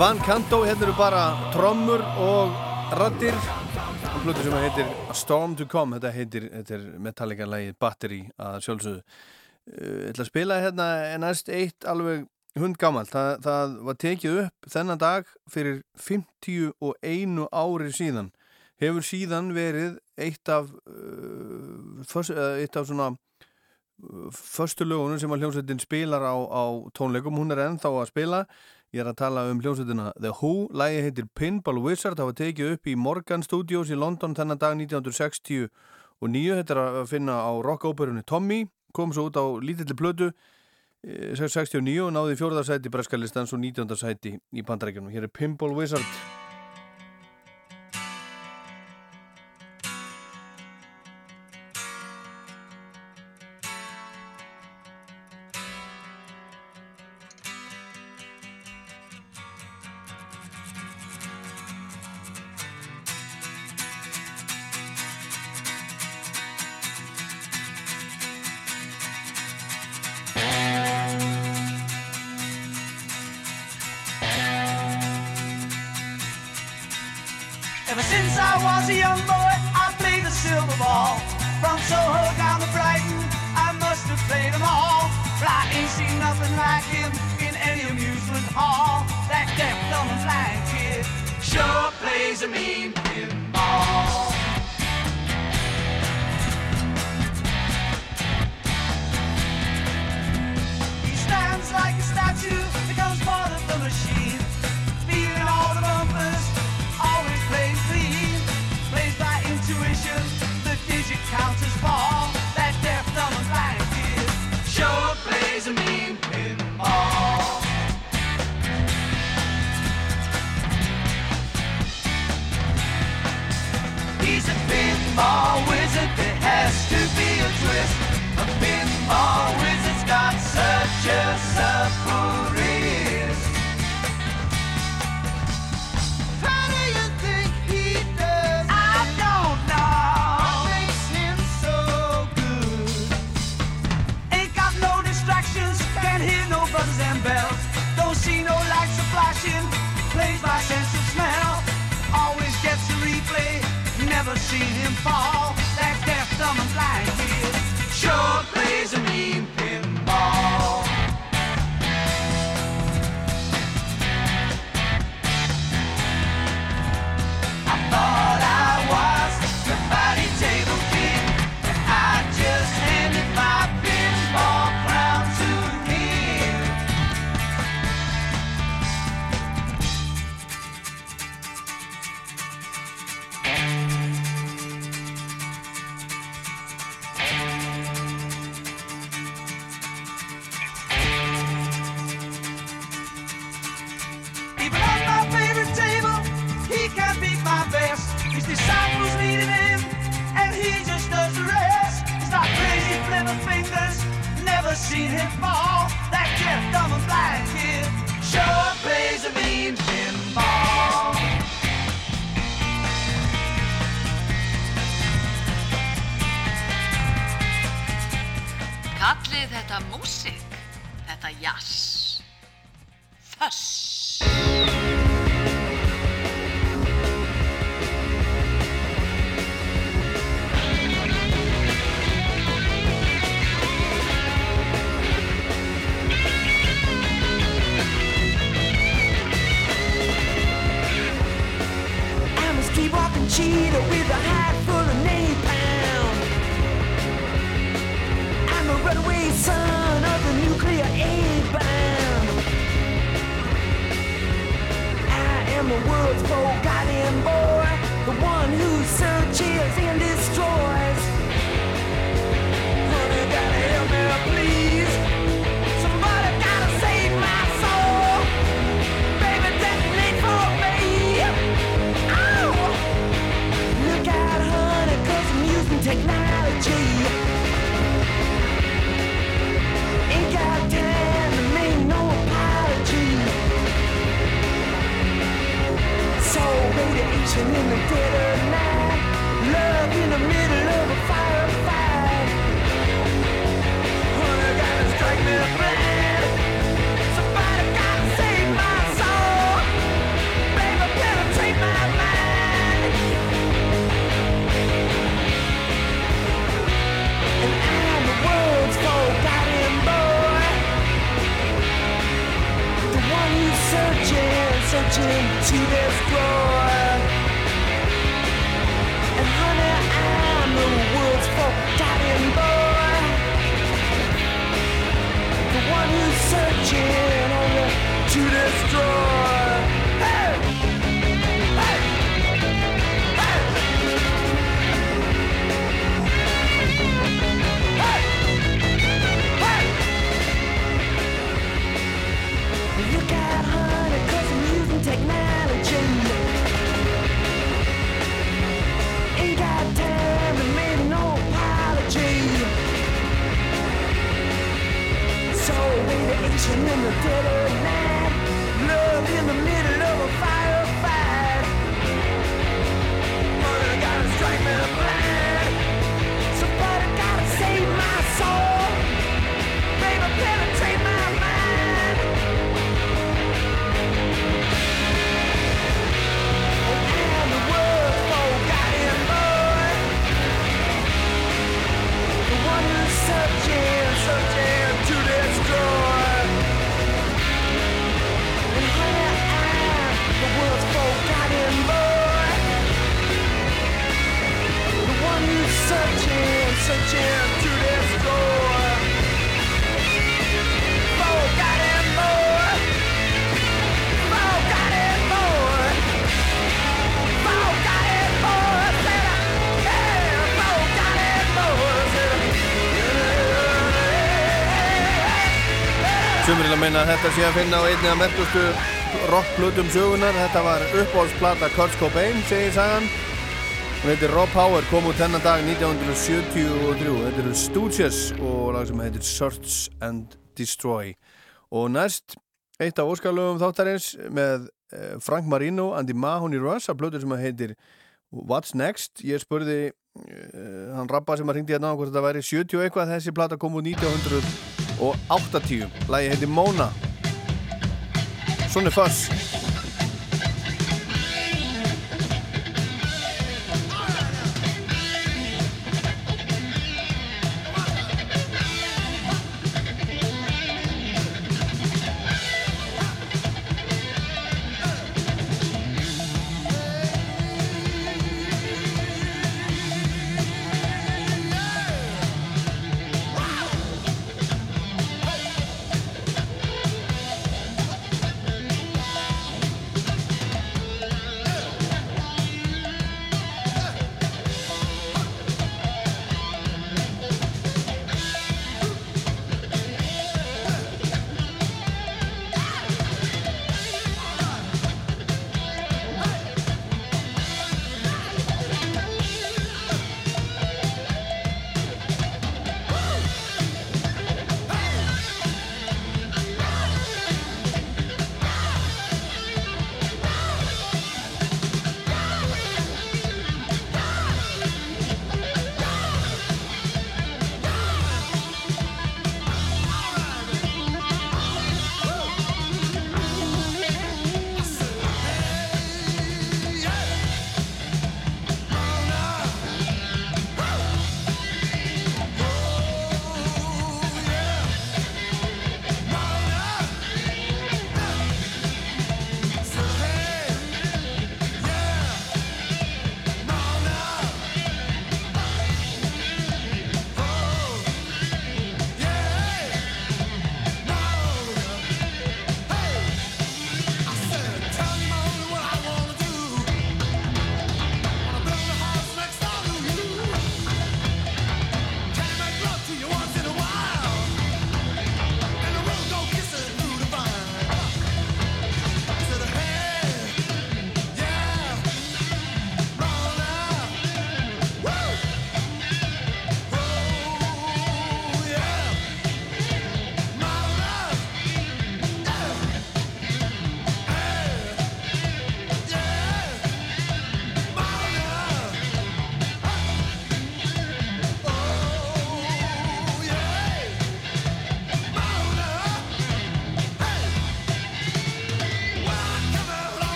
Speaker 2: Van Canto, hérna eru bara trommur og raddir. Og hlutur sem heitir A Storm to Come, þetta heitir, þetta er Metallica-lægið Battery að sjálfsögðu. Ég ætla að spila hérna næst eitt alveg hundgamalt. Það, það var tekið upp þennan dag fyrir 51 ári síðan. Hefur síðan verið eitt af, uh, eitt af svona förstu lögunum sem að hljómsveitin spilar á, á tónleikum, hún er ennþá að spila. Ég er að tala um hljómsveitina The Who, lægi heitir Pinball Wizard það var tekið upp í Morgan Studios í London þennan dag 1960 og nýju, þetta er að finna á rockóperunni Tommy, kom svo út á lítilli eh, 69 og náði fjórðarsæti breskalistans og 19. sæti í bandarækjunum, hér er Pinball Wizard
Speaker 21: a pinball seen him fall.
Speaker 2: Sumir vil að meina að þetta sé að finna á einni af merkustu rockplutum sögunar. Þetta var uppáhaldsplata Kurt Cobain, segir sagan. Hún heitir Raw Power, kom út þennan dag 1973. Þetta eru Stooges og lag sem heitir Search and Destroy. Og næst, eitt af óskalöfum þáttarins með eh, Frank Marino, Andy Mahoney Russ af plötu sem heitir What's Next? Ég spurði uh, hann rappa sem að ringdi hérna á hvort þetta væri 70 og eitthvað þessi plata kom úr 1980 Lægi heiti Mona. Svona er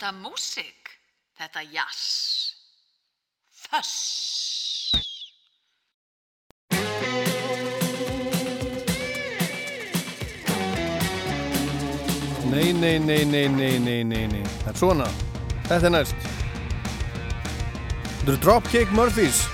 Speaker 3: þetta músik, þetta jazz. Þess!
Speaker 21: Nei, nei, nei, nei, nei, nei, nei, nei. Það er svona. Þetta er næst. Þetta eru Dropkick Murphys.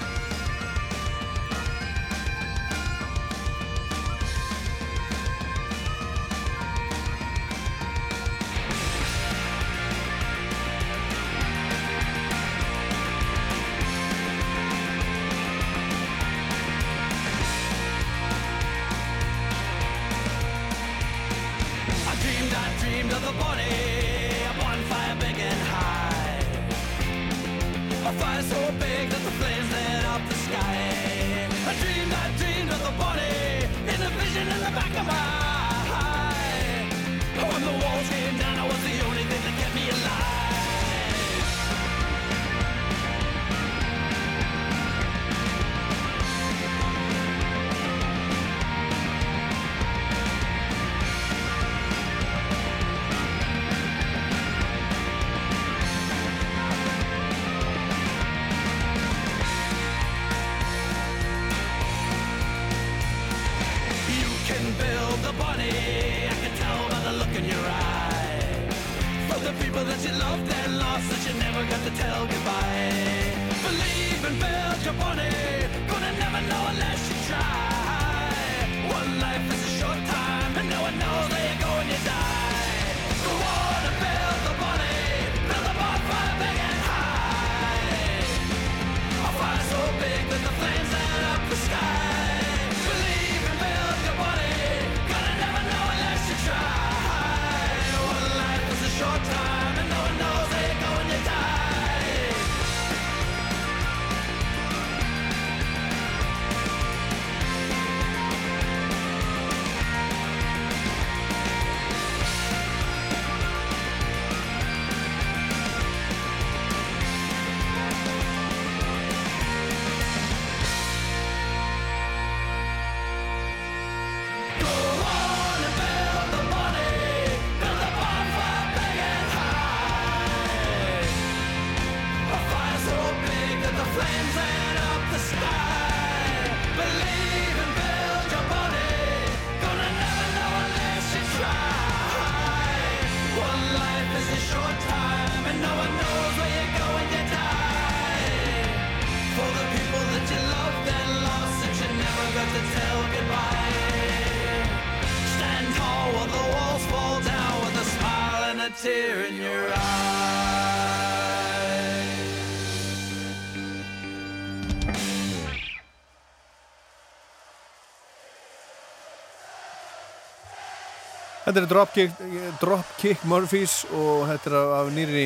Speaker 21: Þetta er Dropkick, Dropkick Murphys og þetta er af, nýri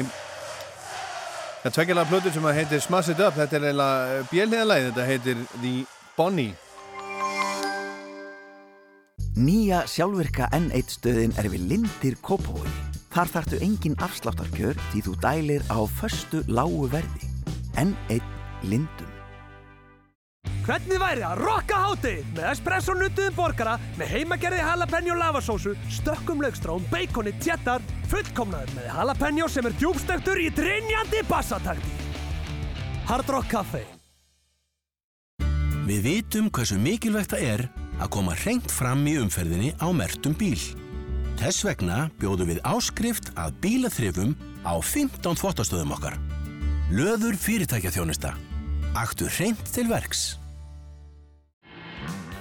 Speaker 21: Það tvekkilega plötur sem að heitir Smash It Up Þetta er eiginlega bjelniðalæð Þetta heitir The Bonnie
Speaker 4: Nýja sjálfvirka N1 stöðin er við Lindir Kópavogi. Þar þarftu engin afsláttarkjör því þú dælir á föstu lágu verði. N1 Lindum.
Speaker 7: Hvernig væri að rocka háti með espresso nuttuðum borgara með heimagerði jalapeno lavasósu, stökkum laugstrám, beikoni, tjettar, fullkomnaður með jalapeno sem er djúbstöktur í drinjandi bassatakti. Hard Rock Café.
Speaker 8: Við vitum hversu mikilvægt það er að koma hreint fram í umferðinni á mertum bíl. Þess vegna bjóðum við áskrift að bílaþrifum á 15 þvottastöðum okkar. Löður fyrirtækja þjónusta. Aktu hreint til verks.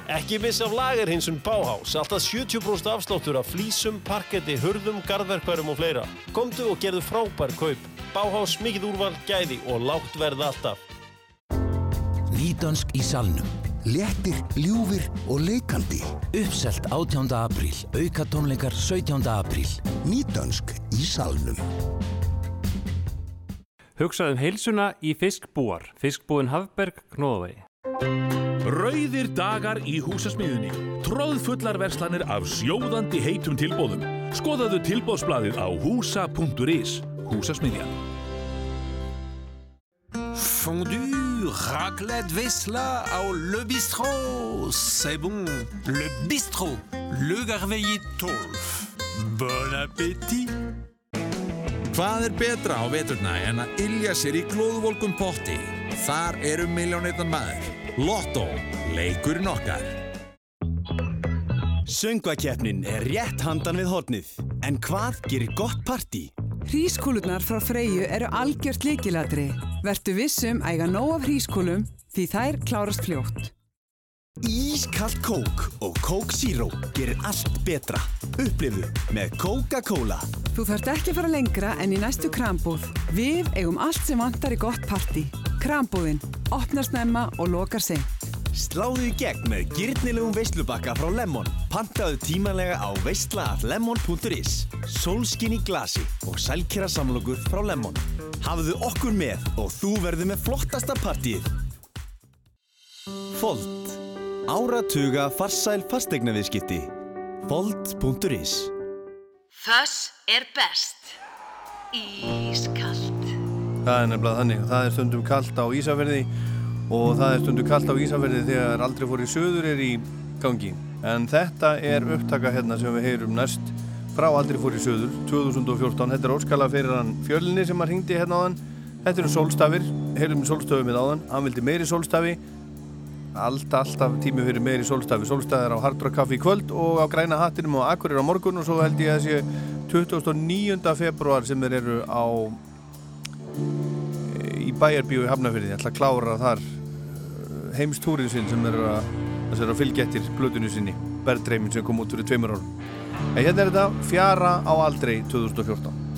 Speaker 22: Ekki missa af lagerhinsun Bauhaus, alltaf 70% afsláttur af flísum, parketti, hurðum, garðverkværum og fleira. Komdu og gerðu frábær kaup. Bauhaus, mikið úrval, gæði og lágt verð alltaf.
Speaker 23: Nýdönsk í salnum. Léttir, ljúfir og leikandi. Uppselt 18. apríl. Auka tónleikar 17. apríl. Nýdönsk í salnum.
Speaker 24: Hugsaðum heilsuna í fiskbúar. Fiskbúin Hafberg, Knóðavegi.
Speaker 5: Rauðir dagar í húsasmiðunni. Tróðfullar verslanir af sjóðandi heitum tilbóðum. Skoðaðu tilbóðsbladið á húsa.is. Húsasmiðjan.
Speaker 25: Fondue, raclette, vesla au Le Bistrot. C'est bon. Le Bistrot. Le Garveillé 12. Bon appétit.
Speaker 26: Hvað er betra á veturna en að ylja sér í glóðvolkum potti? Þar eru miljónirnar maður. Lotto, leikurinn okkar.
Speaker 27: Söngvakeppnin er rétt handan við hornið.
Speaker 22: En hvað gerir gott partí?
Speaker 28: Hrískúlurnar frá Freyju eru algjört líkilatri. Vertu vissum að eiga nóg af hrískúlum því þær klárast fljótt.
Speaker 22: Ískalt kók og kók zero gerir allt betra. Upplifu með Coca-Cola.
Speaker 28: Þú þarft ekki að fara lengra en í næstu krambúð. Við eigum allt sem vantar í gott partí. Krambúðin. Opnar snemma og lokar seint.
Speaker 22: Sláðu í gegn með gyrnilegum veislubakka frá Lemon. Pantaðu tímanlega á veisla.lemon.is Sólskin í glasi og sælkera samlokur frá Lemon. Hafðu okkur með og þú verður með flottasta partíið. Fold. Áratuga farsæl fastegnaviðskipti. Fold.is
Speaker 3: Föss er best. Ískalt.
Speaker 2: Það er nefnilega þannig. Það er stundum kallt á Ísafjörði og það er stundum kallt á Ísafjörði þegar aldrei fór í söður er í gangi. En þetta er upptaka hérna sem við heyrum næst frá aldrei fór í söður 2014. Þetta er óskala fyrir hann fjölinni sem hann ringdi hérna á hann. Þetta eru sólstafir, heyrum sólstöfu með á hann. Hann vildi meiri sólstafi. Allt, alltaf tími fyrir meiri. Sólstafi er á Hard Rock Café í kvöld og á Græna hattinum og Akkurir á morgun og svo held ég að sé 29. februar sem þeir eru á í bæjarbíu í Hafnafyrði. Ég ætla að klára þar heimstúrið sinn sem er að, að, fylgja eftir blötunni sinni Berðdreimin sem kom út fyrir tveimur árum en hérna er þetta fjara á aldrei 2014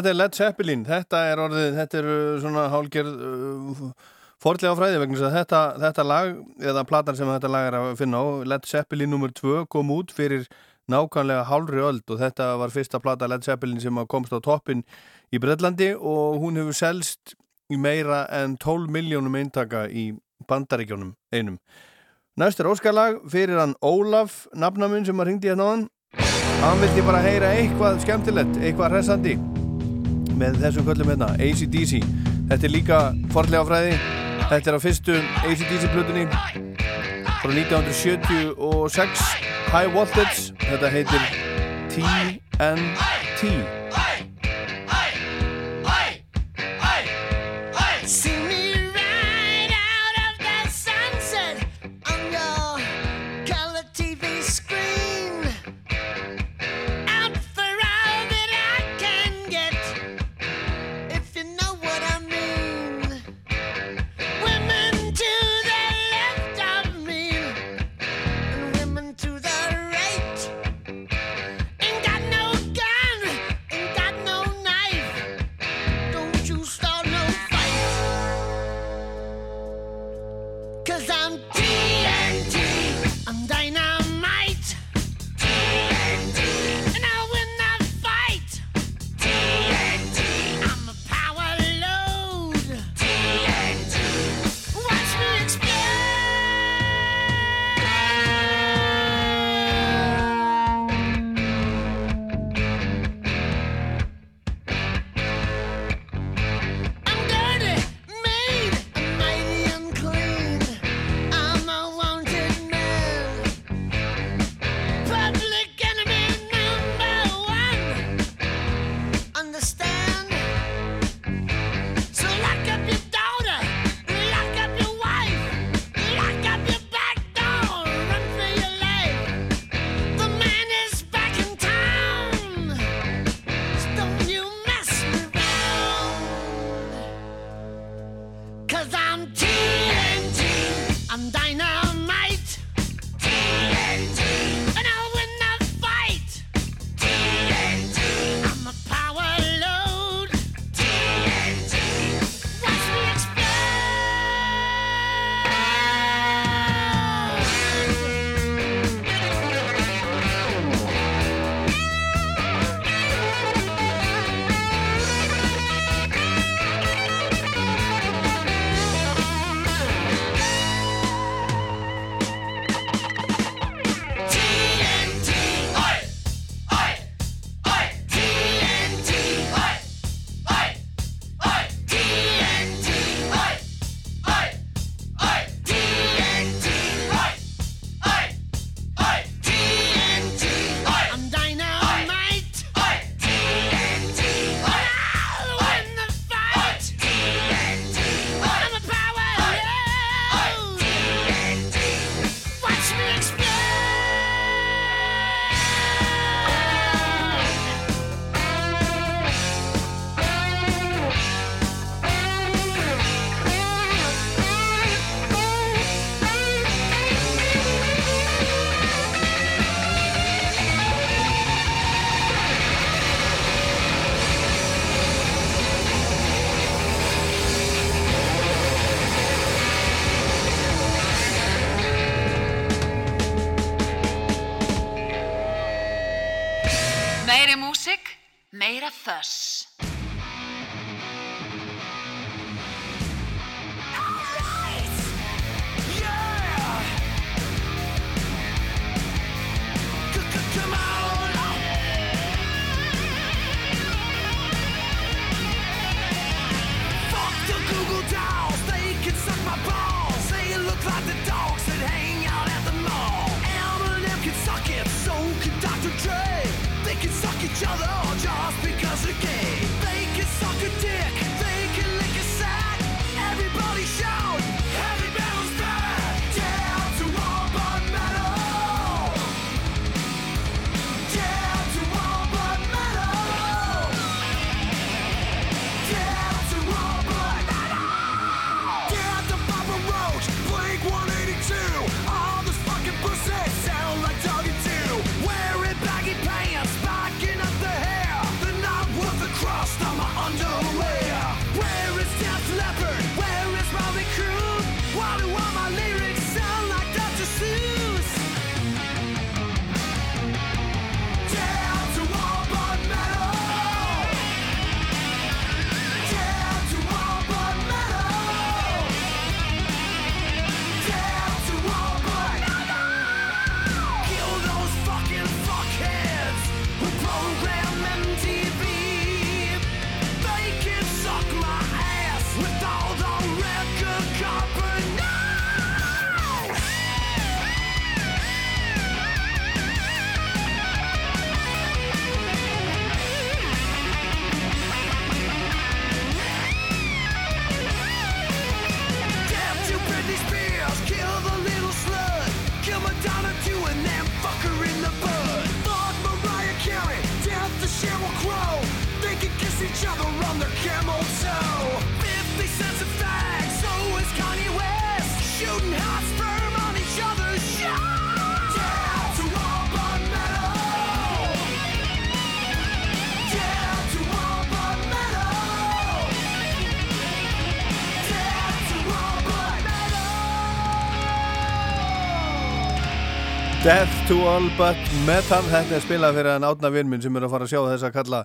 Speaker 21: Þetta er
Speaker 2: Led Zeppelin, þetta er orðið, þetta er svona hálgerð uh, fordlega fræði vegna þess að þetta, þetta lag, eða platan sem þetta lag er að finna á, Led Zeppelin nr. 2 kom út fyrir nákvæmlega hálfri öld og þetta var fyrsta plata Led Zeppelin sem komst á toppin í Breitlandi og hún hefur selst í meira en 12 miljónum eintaka í bandaríkjónum einum. Næst er óskarlag fyrir hann Ólaf, nafnaminn sem að ringdi hérna á hann. Hann vildi bara heyra eitthvað skemmtilegt, eitthvað hressandi með þessum köllum hérna, ACDC þetta er líka forlega fræði þetta er á fyrstum ACDC blutunni frá 1976 High Voltage. Þetta heitir
Speaker 29: TNT
Speaker 9: Meiri músík, meira þöss.
Speaker 30: suck each other just because they're gay. They can suck a dick.
Speaker 21: Camel
Speaker 2: Death to all but metal. Þetta er spilað fyrir en átna vinnminn sem er að fara að sjá þess að kalla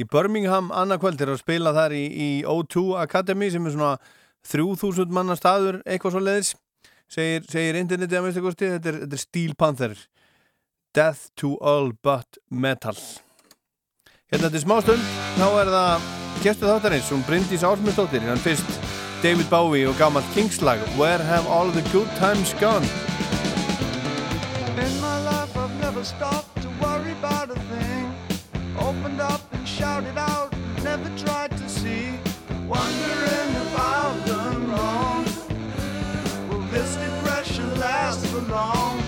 Speaker 2: í Birmingham annað kvöld er að spila þar í, í O2 Academy sem er svona 3000 manna staður eitthvað svo leiðis segir, segir interneti að minnstu kosti. Þetta er, er Steel Panther. Death to all but metal. Hérna til smástund þá er það gestu þáttarins hún Bryndís Ásmundsdóttir hann fyrst David Bowie og gammalt Kingslag Where have all the good times gone
Speaker 21: In my life, I've never stopped to worry about a thing. Opened up and shouted out, never tried to see. Wondering if I've done wrong. Will this depression last for long?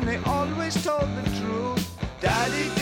Speaker 21: And they always told the truth. Daddy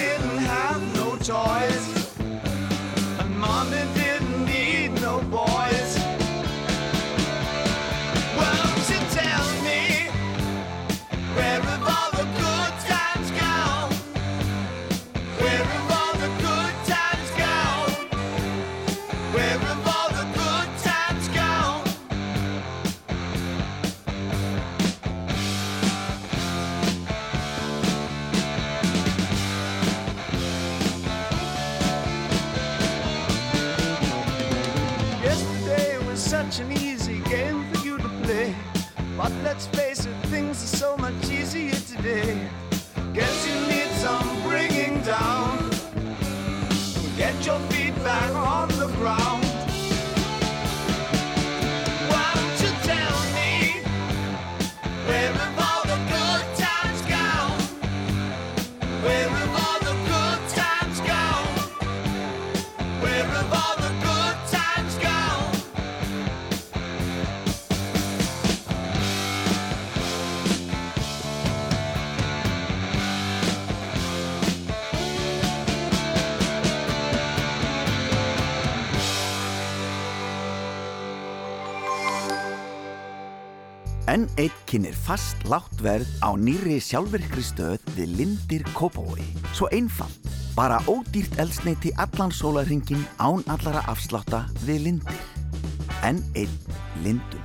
Speaker 4: N1 kynir fast látt verð á nýri sjálfvirkri stöð við Lindir Kópói. Svo einfalt, bara ódýrt elsneiti allan sólarringin án allara afslátta við Lindir. N1 Lindum.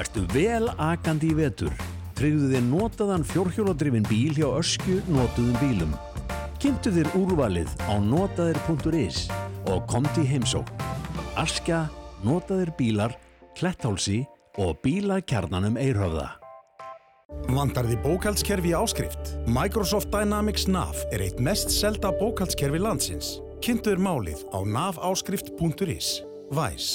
Speaker 8: Ertu vel akandi í vetur? Tryggðu þér notaðan fjórhjóladrifin bíl hjá öskju notuðum bílum. Kynntu þér úrvalið á notaðir.is og komdu í heimsók. Askja, notaðir bílar, kletthálsi og bílakjarnanum eirhöfða.
Speaker 31: Vandar því bókaldskerfi áskrift? Microsoft Dynamics NAV er eitt mest selda bókaldskerfi landsins. Kynntuður málið á navaáskrift.is. Væs.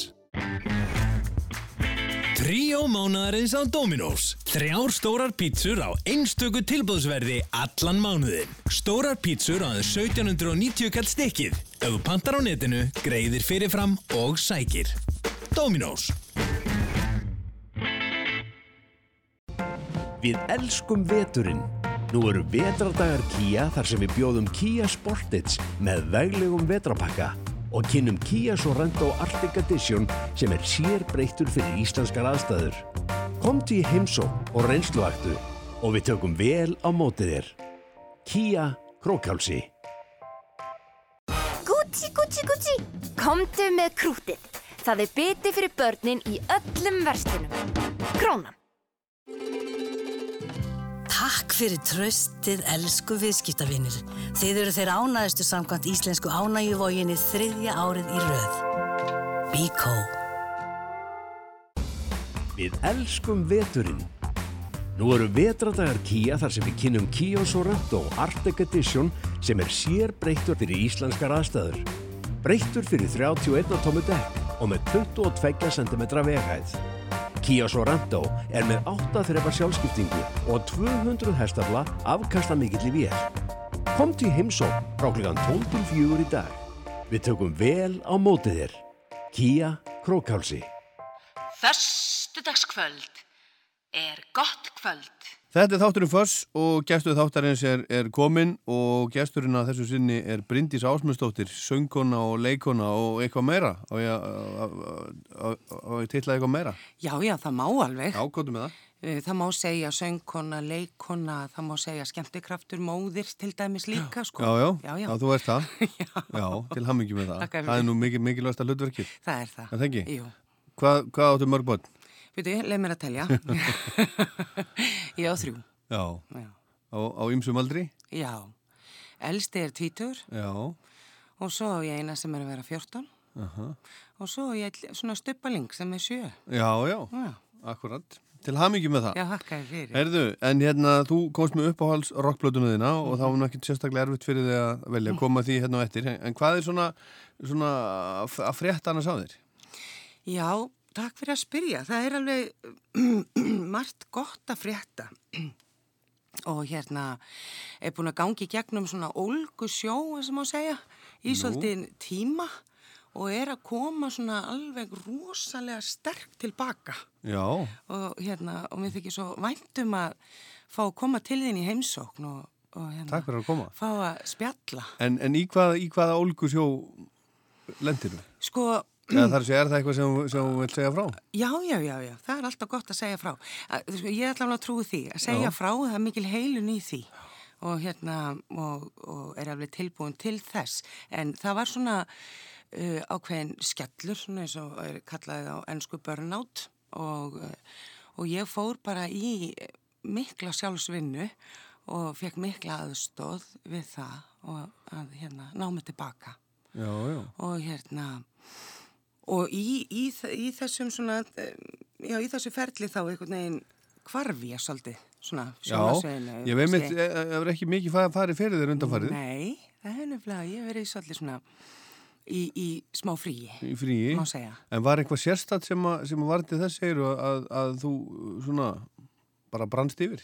Speaker 6: Tríó mánaðarins á Dominos. Þrjár stórar pítsur á einstöku tilbúðsverði allan mánuðin. Stórar pítsur á aðeins 1790 kall stykkið. Ef þú pantar á netinu, greiðir fyrirfram og sækir. Dominos.
Speaker 8: Við elskum veturinn. Nú eru vetrardagar Kia þar sem við bjóðum Kia Sportage með veglegum vetrapakka og kynnum Kia Sorento Arctic Edition sem er sér breyttur fyrir íslenskar aðstæður. Komdu í heimsó og reynsluaktu og við tökum vel á mótið þér. Kia Krókálsi.
Speaker 29: Gucci, Gucci, Gucci, komdu með krútið. Það er biti fyrir börnin í öllum verslunum. Krónan.
Speaker 32: Takk fyrir tröstið, elsku viðskiptavinir. Þið eru þeir ánæðustu samkvæmt íslensku ánægjuvóginni þriðja árið í röð. Bíkó.
Speaker 8: Við elskum veturinn. Nú eru vetradagar Kia þar sem við kynnum Kia Sorento Arctic Edition sem er sér breyttur fyrir íslenskar aðstæður. Breyttur fyrir 31 tómu dekk og með 22 cm veghæð. Kia Sorento er með 8 þrepa sjálfskiptingu og 200 hestafla afkasta mikill í vél. Kom til heimsókn frá klukkan 12 til 4 í dag. Við tökum vel á mótið þér. Kia Krókálsi.
Speaker 3: Föstudagskvöld er gott kvöld.
Speaker 2: Þetta er þátturinn Föss og gestur þáttarins er, er komin og gesturinn að þessu sinni er Bryndís Ásmundsdóttir, söngkona og leikona og eitthvað meira. Á ég að tilla eitthvað meira?
Speaker 33: Já, já, það má alveg.
Speaker 2: Já, hvað með það?
Speaker 33: Eh, Það má segja söngkona, leikona, það má segja skemmtikraftur, móðir til dæmis líka, sko.
Speaker 2: Já, já,
Speaker 33: já, já.
Speaker 2: já þú ert það. já. til hammingi með það. Það er nú mikil, mikilvægsta hlutverkið.
Speaker 33: Það er það.
Speaker 2: Það ekki?
Speaker 33: Jú.
Speaker 2: Hvað, hvað áttu mörg
Speaker 33: Veitu, leið mér að telja. ég á þrjú.
Speaker 2: Já.
Speaker 33: Já.
Speaker 2: Á, ymsum aldri?
Speaker 33: Já. Elsti er tvítur
Speaker 2: Já.
Speaker 33: og svo á ég eina sem er að vera 14
Speaker 2: Uh
Speaker 33: og svo á ég svona stuppaling sem er 7.
Speaker 2: Já, já,
Speaker 33: Já.
Speaker 2: akkurat. Til hammingi með það.
Speaker 33: Já, hakkaði fyrir.
Speaker 2: Herðu, en hérna, þú komst með uppáhalds rockblötuna þína og það var ekkert sérstaklega erfitt fyrir þig að velja að koma því hérna á eftir. En hvað er svona, svona að frétta annars af þér?
Speaker 33: Já, takk fyrir að spyrja. Það er alveg margt gott að frétta. Og hérna er búin að gangi gegnum svona ólgu sjó, sem má segja, í
Speaker 2: Nú.
Speaker 33: svolítið tíma og er að koma svona alveg rosalega sterk tilbaka.
Speaker 2: Já,
Speaker 33: Og hérna, og mér þykir svo væntum að fá að koma til þín í heimsókn og, og hérna,
Speaker 2: takk fyrir að koma.
Speaker 33: fá að spjalla.
Speaker 2: En, en í hvaða, í hvaða ólgu sjó lendir þú?
Speaker 33: Sko,
Speaker 2: Eða þar sé, er það eitthvað sem, sem þú vilt segja frá?
Speaker 33: Já, já, já, já, það er alltaf gott að segja frá. Ég ætla alveg að trúi því, að segja
Speaker 2: Já.
Speaker 33: frá, það er mikil heilun í því og hérna, og, og er alveg tilbúin til þess. En það var svona uh, ákveðin skellur, svona eins og er kallaðið á ennsku burnout og, uh, og ég fór bara í mikla sjálfsvinnu og fekk mikla aðstóð við það og að hérna ná mig tilbaka
Speaker 2: Já, já.
Speaker 33: og hérna og í, í, í þessum svona já, í þessu ferli þá einhvern veginn hvarfi ég svolítið svona
Speaker 2: Já,
Speaker 33: sjónvarpssviðinu,
Speaker 2: ég veit mitt, það er ekki mikið fa- farið fyrir þér undanfarið
Speaker 33: Nei, það er nefnilega, ég verið svolítið svona í, í smá fríi
Speaker 2: í fríi. En var eitthvað sérstatt sem, að, sem að var til þess segir að, að, að þú svona bara brannst yfir?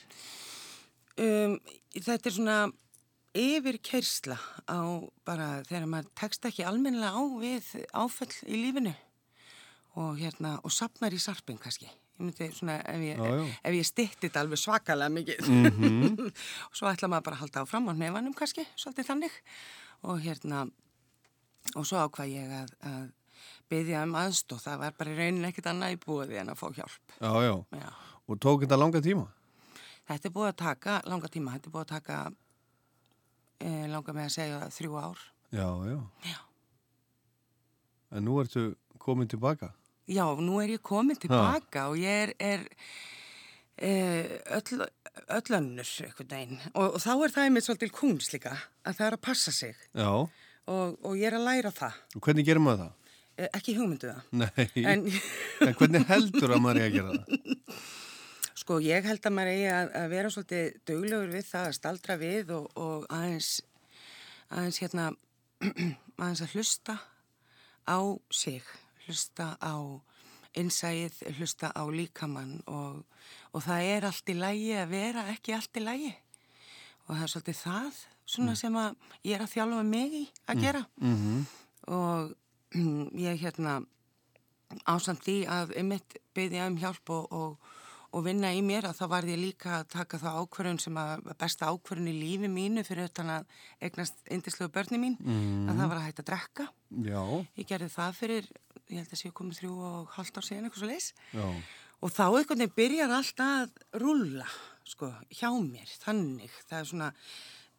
Speaker 33: Um, þetta er svona yfir kersla á bara þegar maður tekst ekki almennilega á við áföll í lífinu og hérna og sapnar í sarping kannski ég myndi svona ef ég, ég stytti þetta alveg svakalega mikið
Speaker 2: Mhm.
Speaker 33: og svo ætla maður bara að halda áfram á nefanum kannski, svolítið þannig og hérna og svo ákvað ég að, að byggja um aðstóð, það var bara í raunin ekkert annað í búið en að fá hjálp
Speaker 2: Já, já.
Speaker 33: Já.
Speaker 2: Og tók þetta langa tíma?
Speaker 33: Þetta er búið að taka langa tíma, þetta er búið að taka e, langa með að segja þrjú ár.
Speaker 2: Já, já.
Speaker 33: Já.
Speaker 2: En nú ertu komin tilbaka?
Speaker 33: Já, nú er ég komin tilbaka og ég er, er e, öll, öll önnur og, og þá er það einmitt svolítil kúns líka að það er að passa sig
Speaker 2: Já.
Speaker 33: og, og ég er að læra það.
Speaker 2: Og hvernig gerir maður það?
Speaker 33: E, ekki hugmyndu það.
Speaker 2: Nei.
Speaker 33: En-
Speaker 2: en hvernig heldur að maður er að gera það?
Speaker 33: Sko ég held að maður eigi að, að vera svolítið duglegur við það að staldra við og, og aðeins, aðeins hérna, aðeins að hlusta á sig, hlusta á innsæið, hlusta á líkamann og, og það er allt í lægi að vera ekki allt í lægi og það er svolítið það svona sem að ég er að þjálfa mig í að gera.
Speaker 2: Mm
Speaker 33: og ég hérna ásamt því að einmitt byggja um hjálp og, og, og vinna í mér að þá var ég líka að taka það ákvörðun sem að besta ákvörðun í lífi mínu fyrir utan að eignast indislegu börni mín
Speaker 2: Mhm.
Speaker 33: að það var að hætta að drekka.
Speaker 2: Já.
Speaker 33: Ég gerði það fyrir, ég held að sé komið þrjú og halvt ár síðan eitthvað svo leis
Speaker 2: Já.
Speaker 33: og þá einhvern veginn byrjar allt að rúlla sko hjá mér, þannig það er svona,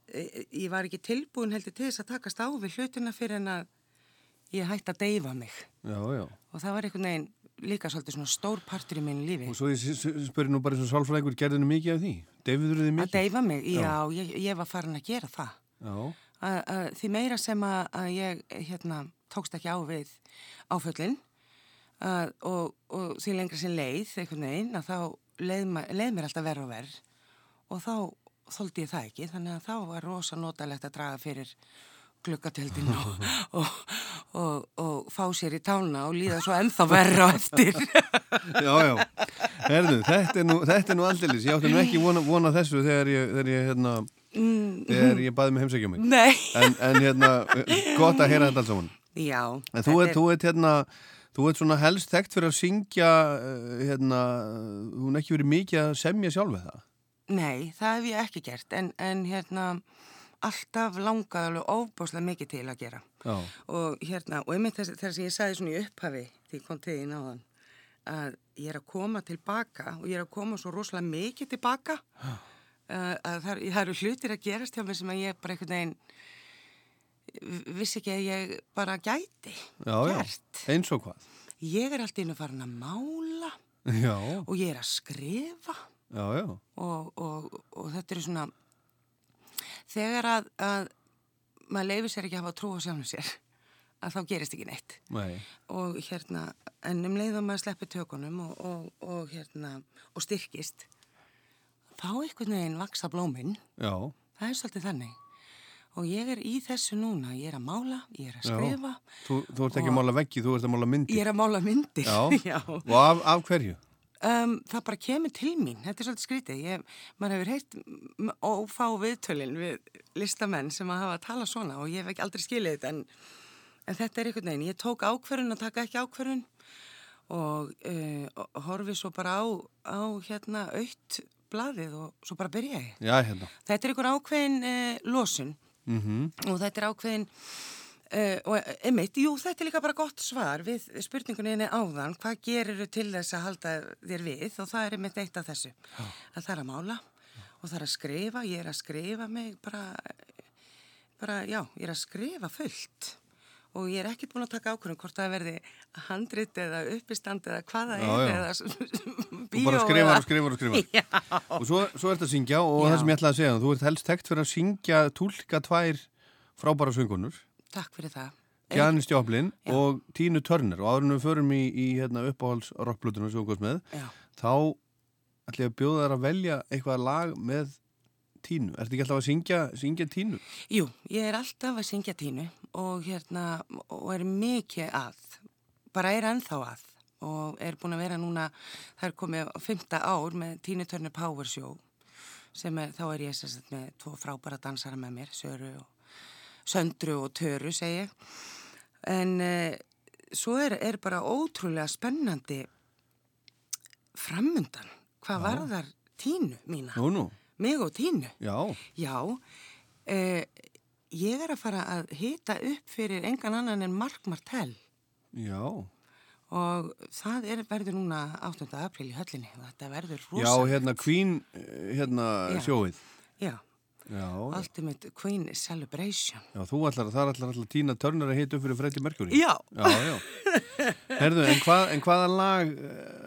Speaker 33: e, ég var ekki tilbúin heldur til þess að takast á við hlutina fyrir en að ég hætti að deyfa mig
Speaker 2: Já, já.
Speaker 33: og það var einhvern veginn líka svolítið svona stór partur í mínu lífi.
Speaker 2: Og svo ég spyrir nú bara eins og sálfræðingur, gerði nú mikið af því? Deyfiður þið
Speaker 33: að
Speaker 2: mikið?
Speaker 33: deyfa mig, já,
Speaker 2: Já.
Speaker 33: Ég, ég var farin að gera það
Speaker 2: Já.
Speaker 33: að, að, því meira sem að, að ég hérna, tókst ekki á við áföllin að, og, og því lengra sem leið einhvern veginn að þá leið, leið mér alltaf verð og verð og þá þóldi ég það ekki þannig að þá var rosa notalegt að draga fyrir glukkatjöldin og, og, og, og fá sér í tána og líða svo ennþá verra á eftir
Speaker 2: Já, já. Herðu, þetta er nú, er nú aldeilis. Ég átti nú ekki vona, vona þessu þegar ég, þegar ég, hérna,
Speaker 33: Mm.
Speaker 2: þegar ég baði mig heimsækja mig.
Speaker 33: Nei.
Speaker 2: En, en hérna, gott að heyra þetta alls saman.
Speaker 33: Já
Speaker 2: En þú ert, þú ert, hérna, þú ert svona helst þekkt fyrir að syngja, eh, hérna, hún ekki verið mikið að semja sjálf það.
Speaker 33: Nei, það hef ég ekki gert en, en hérna alltaf langað alveg óbáslega mikið til að gera
Speaker 2: Já.
Speaker 33: og hérna, og einmitt þess, þess að ég sagði svona í upphafi því kom til því náðan að ég er að koma tilbaka og ég er að koma svo rosalega mikið tilbaka uh, að það, það eru hlutir að gerast hjá mér sem að ég bara einhvern veginn vissi ekki að ég bara gæti
Speaker 2: Já, já. Eins og hvað?
Speaker 33: ég er alltaf inn að fara að mála
Speaker 2: Já.
Speaker 33: og ég er að skrifa
Speaker 2: Já, já.
Speaker 33: og, og, og þetta er svona þegar að, að maður leifir sér ekki að hafa trú á sjálfum sér að þá gerist ekki neitt
Speaker 2: Nei.
Speaker 33: og hérna en um leið og maður sleppi tökunum og, og, og hérna og styrkist þá einhvern veginn vaksa blóminn
Speaker 2: Já.
Speaker 33: það er svolítið þannig og ég er í þessu núna, ég er að mála ég er að
Speaker 2: Já.
Speaker 33: skrifa
Speaker 2: Þú, þú ert ekki að mála veggi, þú ert að mála myndir.
Speaker 33: ég er að mála myndir
Speaker 2: Já.
Speaker 33: Já.
Speaker 2: Og af, af hverju?
Speaker 33: Um, það bara kemur til mín, þetta er svolítið skrítið. Ég, maður hefur heilt ófá viðtölin við listamenn sem að hafa að tala svona og ég hef ekki aldrei skilið þetta en, en þetta er einhvern veginn. Ég tók ákverðun að taka ekki ákverðun og, uh, horfi svo bara á, á hérna aukt blaðið og svo bara byrja ég.
Speaker 2: Já, hérna.
Speaker 33: Þetta er einhver ákveðin uh, losun
Speaker 2: Mm
Speaker 33: og þetta er ákveðin uh, og einmitt, jú þetta er líka bara gott svar við spurningunni áðan hvað gerir þú til þess að halda þér við og það er einmitt eitt af þessu að það er að mála og það er að skrifa ég er að skrifa mig bara bara já, ég er að skrifa fullt og ég er ekkert búin að taka ákvörðum hvort það verði handrit eða uppistand eða hvað það
Speaker 2: Já,
Speaker 33: er
Speaker 2: já.
Speaker 33: eða bíó
Speaker 2: bara skrifar og skrifar og skrifar.
Speaker 33: Já.
Speaker 2: Og svo, svo ert að syngja og
Speaker 33: Já.
Speaker 2: það sem ég ætlaði að segja, þú ert helst þekkt fyrir að syngja, tólka tvær frábæra söngunur,
Speaker 33: Takk fyrir það.
Speaker 2: Janis Joplin og Tínu Turner og áður en við förum í, í hérna, uppáhalds rockblutuna sem þú góðst með, þá ætla ég að bjóða þær að velja eitthvað lag með Tínu. Ertu ekki alltaf að syngja, syngja Tínu?
Speaker 33: Jú, ég er alltaf að syngja tínu og hérna, og er mikið að, bara er ennþá að og er búin að vera núna, það er komið á fymta ár með Tínu Turner Power Show sem er, þá er ég sagt með tvo frábæra dansara með mér, Söru og Söndru og Töru segi. En eh, svo er, er bara ótrúlega spennandi framundan, hvað
Speaker 2: Já.
Speaker 33: varðar Tínu mína,
Speaker 2: Nú, nú.
Speaker 33: mig og Tínu.
Speaker 2: Já.
Speaker 33: Já, eh, ég er að fara að hita upp fyrir engan annan en Mark Martell
Speaker 2: Já.
Speaker 33: og það er, verður núna 8. april í höllinni þetta verður rosa.
Speaker 2: Já, hérna Queen, eh, hérna sjóið.
Speaker 33: Já,
Speaker 2: Já.
Speaker 33: Ultimate Queen Celebration.
Speaker 2: Já, þú ætlar að það er allar allar Tína Turner að hita upp fyrir Freddie Mercury.
Speaker 33: Já.
Speaker 2: Já, já. Herðu, en, hvað, en hvaða lag,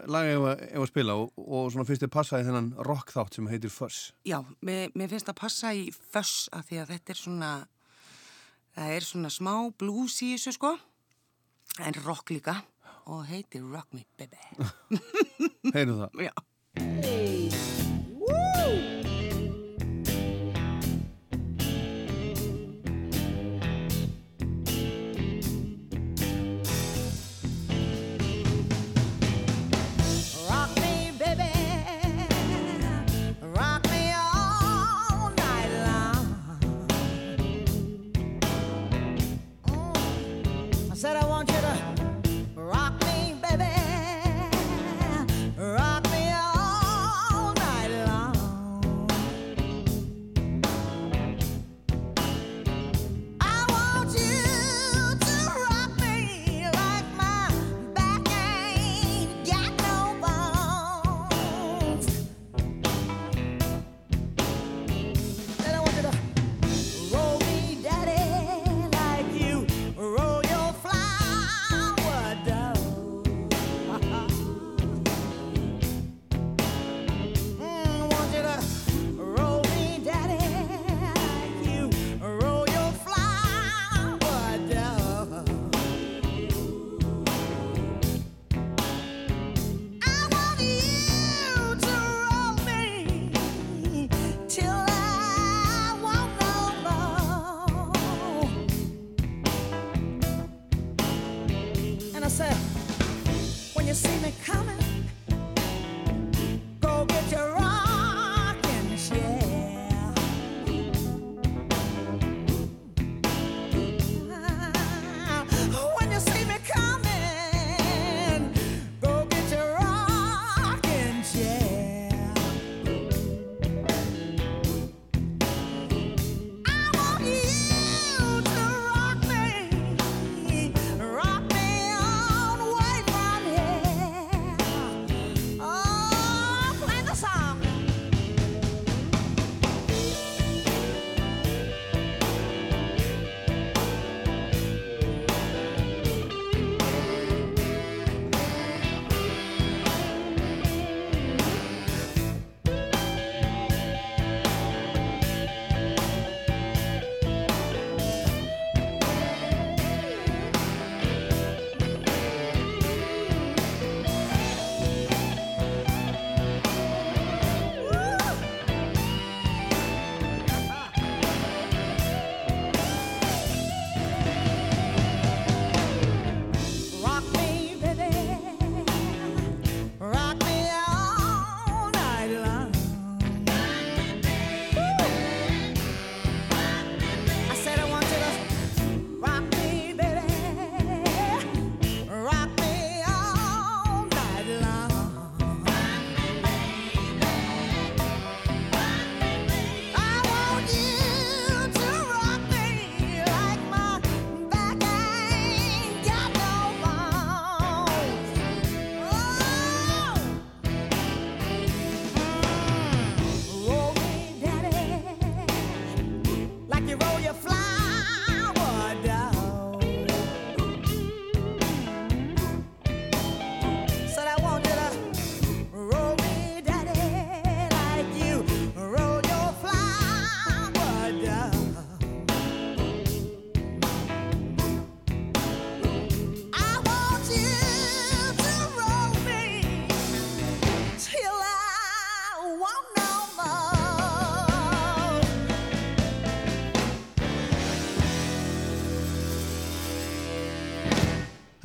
Speaker 2: lag ef að, spila og, og svona fyrst er passa í þennan rock þátt sem heitir Fuss.
Speaker 33: Já, mér, mér finnst að passa í föss að því að þetta er svona, það er svona smá blues í þessu sko, en rock líka og heitir Rock Me Baby.
Speaker 2: Heyrðu það.
Speaker 33: Já.
Speaker 21: Rock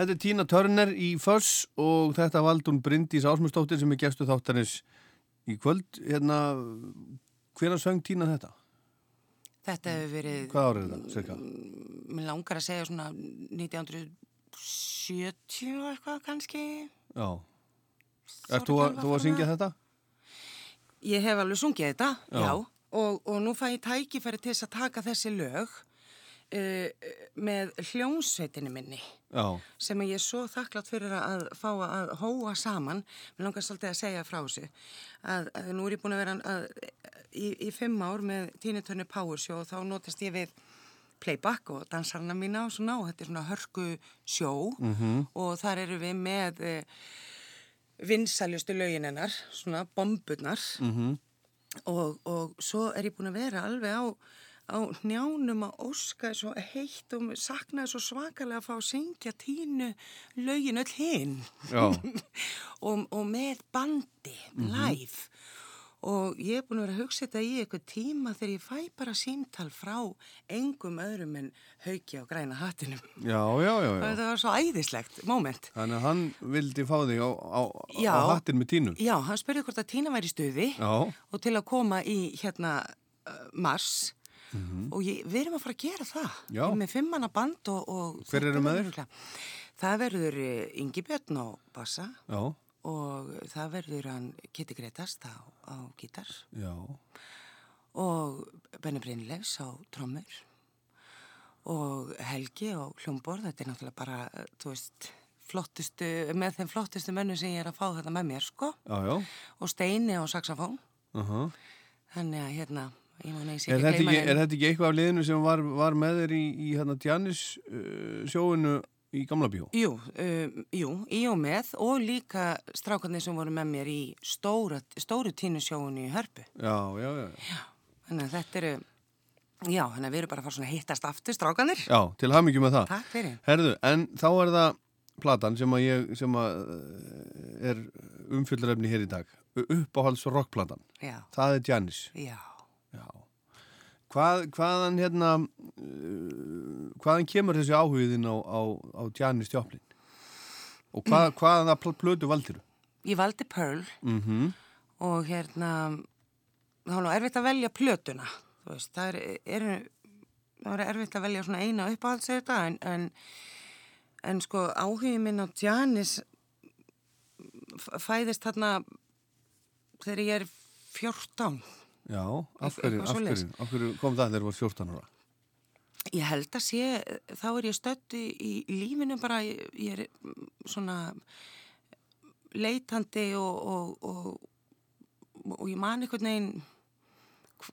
Speaker 2: Þetta er Tina Turner í Fuss og þetta valdun Bryndís Ásmundsdóttir sem er gestu þáttarins í kvöld. Hérna, hver að söng Tina þetta?
Speaker 33: Þetta hefur verið...
Speaker 2: Hvað árið er þetta, cirka?
Speaker 33: Mér langar að segja svona 1970 og eitthvað kannski.
Speaker 2: Já. Ert þú, að- þú að syngja þetta?
Speaker 33: Ég hef alveg sungið þetta,
Speaker 2: Já.
Speaker 33: já. Og, og nú fæ ég tækifæri til þess að taka þessi lög uh, með hljónsveitinni minni.
Speaker 2: Já.
Speaker 33: sem ég er svo þakklátt fyrir að fá að hóa saman mér langar svolítið að segja frá þessu að, að nú er ég búin að vera að, í, í fimm ár með Tínitörni Power Show og þá notast ég við playback og dansarna mína og svona og þetta er svona hörku sjó
Speaker 21: Mhm.
Speaker 33: og þar eru við með e, vinsaljustu lögin hennar, svona bomburnar
Speaker 2: Mhm.
Speaker 33: og, og svo er ég búin að vera alveg á, á njánum að óska svo heitt og saknaði svo svakalega að fá að syngja tínu lögin öll hinn og, og með bandi,
Speaker 2: Mhm.
Speaker 33: live og ég er búin að vera að hugsa þetta í eitthvað tíma þegar ég fæ bara símtal frá engum öðrum en hauki á græna hattinum
Speaker 2: Já, já, já,
Speaker 33: og
Speaker 2: já.
Speaker 33: þetta var svo æðislegt moment
Speaker 2: Þannig að hann vildi fá þig á, á, á hattin með Tínu.
Speaker 33: Já, hann spurði hvort að Tína væri
Speaker 2: Já.
Speaker 33: og til að koma í hérna uh, mars
Speaker 2: Mhm.
Speaker 33: og ég, við erum að fara að gera það með fimmanna band og, og
Speaker 2: Hver eru með þér?
Speaker 33: Það verður eh, Ingi Björn á bassa
Speaker 2: Já.
Speaker 33: og það verður hann Kitty Gretast á, á gítar
Speaker 2: Já.
Speaker 33: og Benny Brynleifs á trommur og Helgi á hljómborð, þetta er náttúrulega bara, eh, þú veist, flottustu, með þeim flottustu mennu sem ég er að fá þetta með mér, sko.
Speaker 2: Já, já.
Speaker 33: Og Steini á saxofón,
Speaker 2: Uh
Speaker 33: þannig að hérna,
Speaker 2: Er, þetta ekki, er þetta ekki eitthvað af liðinu sem var, var með þér í, í hérna Janis uh, sjóinu í Gamla bíó?
Speaker 33: Jú, um, jú, í og með og líka strákarnir sem voru með mér í stóra, stóru tínusjóinu í Hörpu.
Speaker 2: Já, já, já. já.
Speaker 33: Þannig að þetta eru, já, þannig að við erum bara að fara svona að hittast aftur strákarnir.
Speaker 2: Já, til hamingjum með það.
Speaker 33: Takk fyrir.
Speaker 2: Herðu, en þá er það platan sem að ég, sem að uh, er umfyllurefni hér í dag. Uppáhalds rockplatan.
Speaker 33: Já.
Speaker 2: Það er Janis.
Speaker 33: Já.
Speaker 2: Já. Hvað, hvaðan hérna, uh, hvaðan kemur þessi áhugðin á, á, á Janis Joplin? Og hvað, hvaða pl- plötu valdiru?
Speaker 33: Ég valdi Pearl
Speaker 2: Mm
Speaker 33: og hérna þá er nú erfitt að velja plötuna veist, það er, er er erfitt að velja svona eina uppáhalds þetta en, en, en sko áhugin minn á Janis fæðist þarna þegar ég er 14
Speaker 2: Já, af hverju, af hverju, af hverju kom það þegar þú var 14 ára?
Speaker 33: Ég held að sé, þá er ég stödd í, í lífinu bara, ég, ég er svona leitandi og, og, og, og ég man einhvern veginn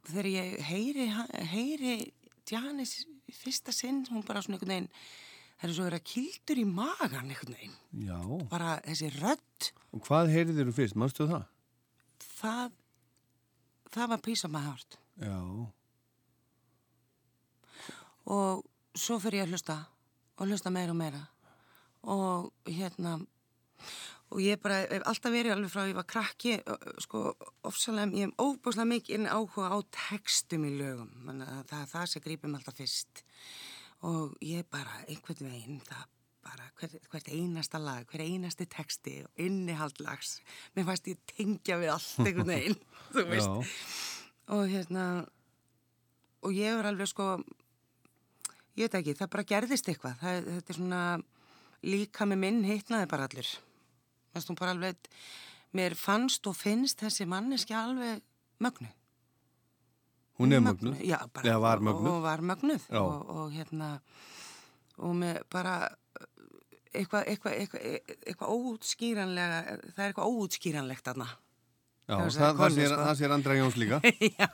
Speaker 33: þegar ég heyri, heyri Janis fyrsta sinn, hún bara svona einhvern veginn, það er svo að kildur í magan einhvern veginn,
Speaker 2: Já.
Speaker 33: bara þessi rödd,
Speaker 2: Og hvað heyrið þér fyrst, mannstu það?
Speaker 33: það, það var heart
Speaker 2: Já.
Speaker 33: og svo fyrir ég að hlusta og hlusta meira og meira. Og hérna og ég bara hef alltaf verið alveg frá ég var krakki ö, sko ofsalega, ég hef óbúslega mikið áhuga á textum í lögum. Þannig að það er það sem grípum alltaf fyrst. Og ég bara einhvern veginn það bara hvert, hvert einasta lag, hver einasti texti og innihaldlags mér fannst ég tengja við allt einhvern veginn þú veist. Og hérna og ég er alveg sko ég veit ekki, það bara gerðist eitthvað. Það, þetta er svona líka með minn hittnaði bara allir fannst hún bara alveg mér fannst og finnst þessi manneski alveg mögnu
Speaker 2: Hún er mögnuð?
Speaker 33: já, bara,
Speaker 2: Eða var mögnuð?
Speaker 33: og var mögnuð. Og, og hérna og með bara eitthvað eitthvað eitthvað, eitthvað óútskýranlega það er eitthvað óútskýranlegt aðna
Speaker 2: Já, það, það,
Speaker 33: konu,
Speaker 2: sér,
Speaker 33: sko.
Speaker 2: það sér Andra Jóns líka.
Speaker 33: Já.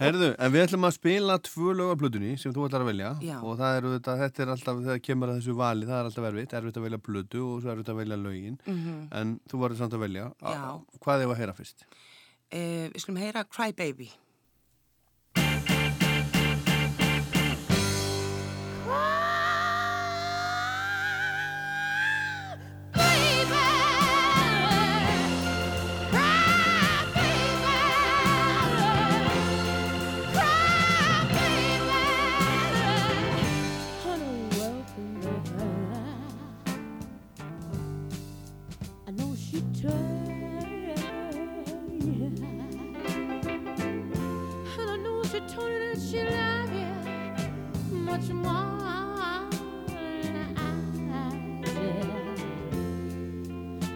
Speaker 2: Herðu, en við ætlum að spila tvö lög af plötunni sem þú ætlar að velja
Speaker 33: Já.
Speaker 2: og það er, þetta, þetta er alltaf, þegar kemur að þessu vali, það er alltaf erfitt, erfitt að velja plötu og svo erfitt að velja lögin,
Speaker 33: Mhm.
Speaker 2: en þú varður samt að velja.
Speaker 33: Já.
Speaker 2: Hvað er að heyra fyrst?
Speaker 33: eh, við skulum heyra Cry Baby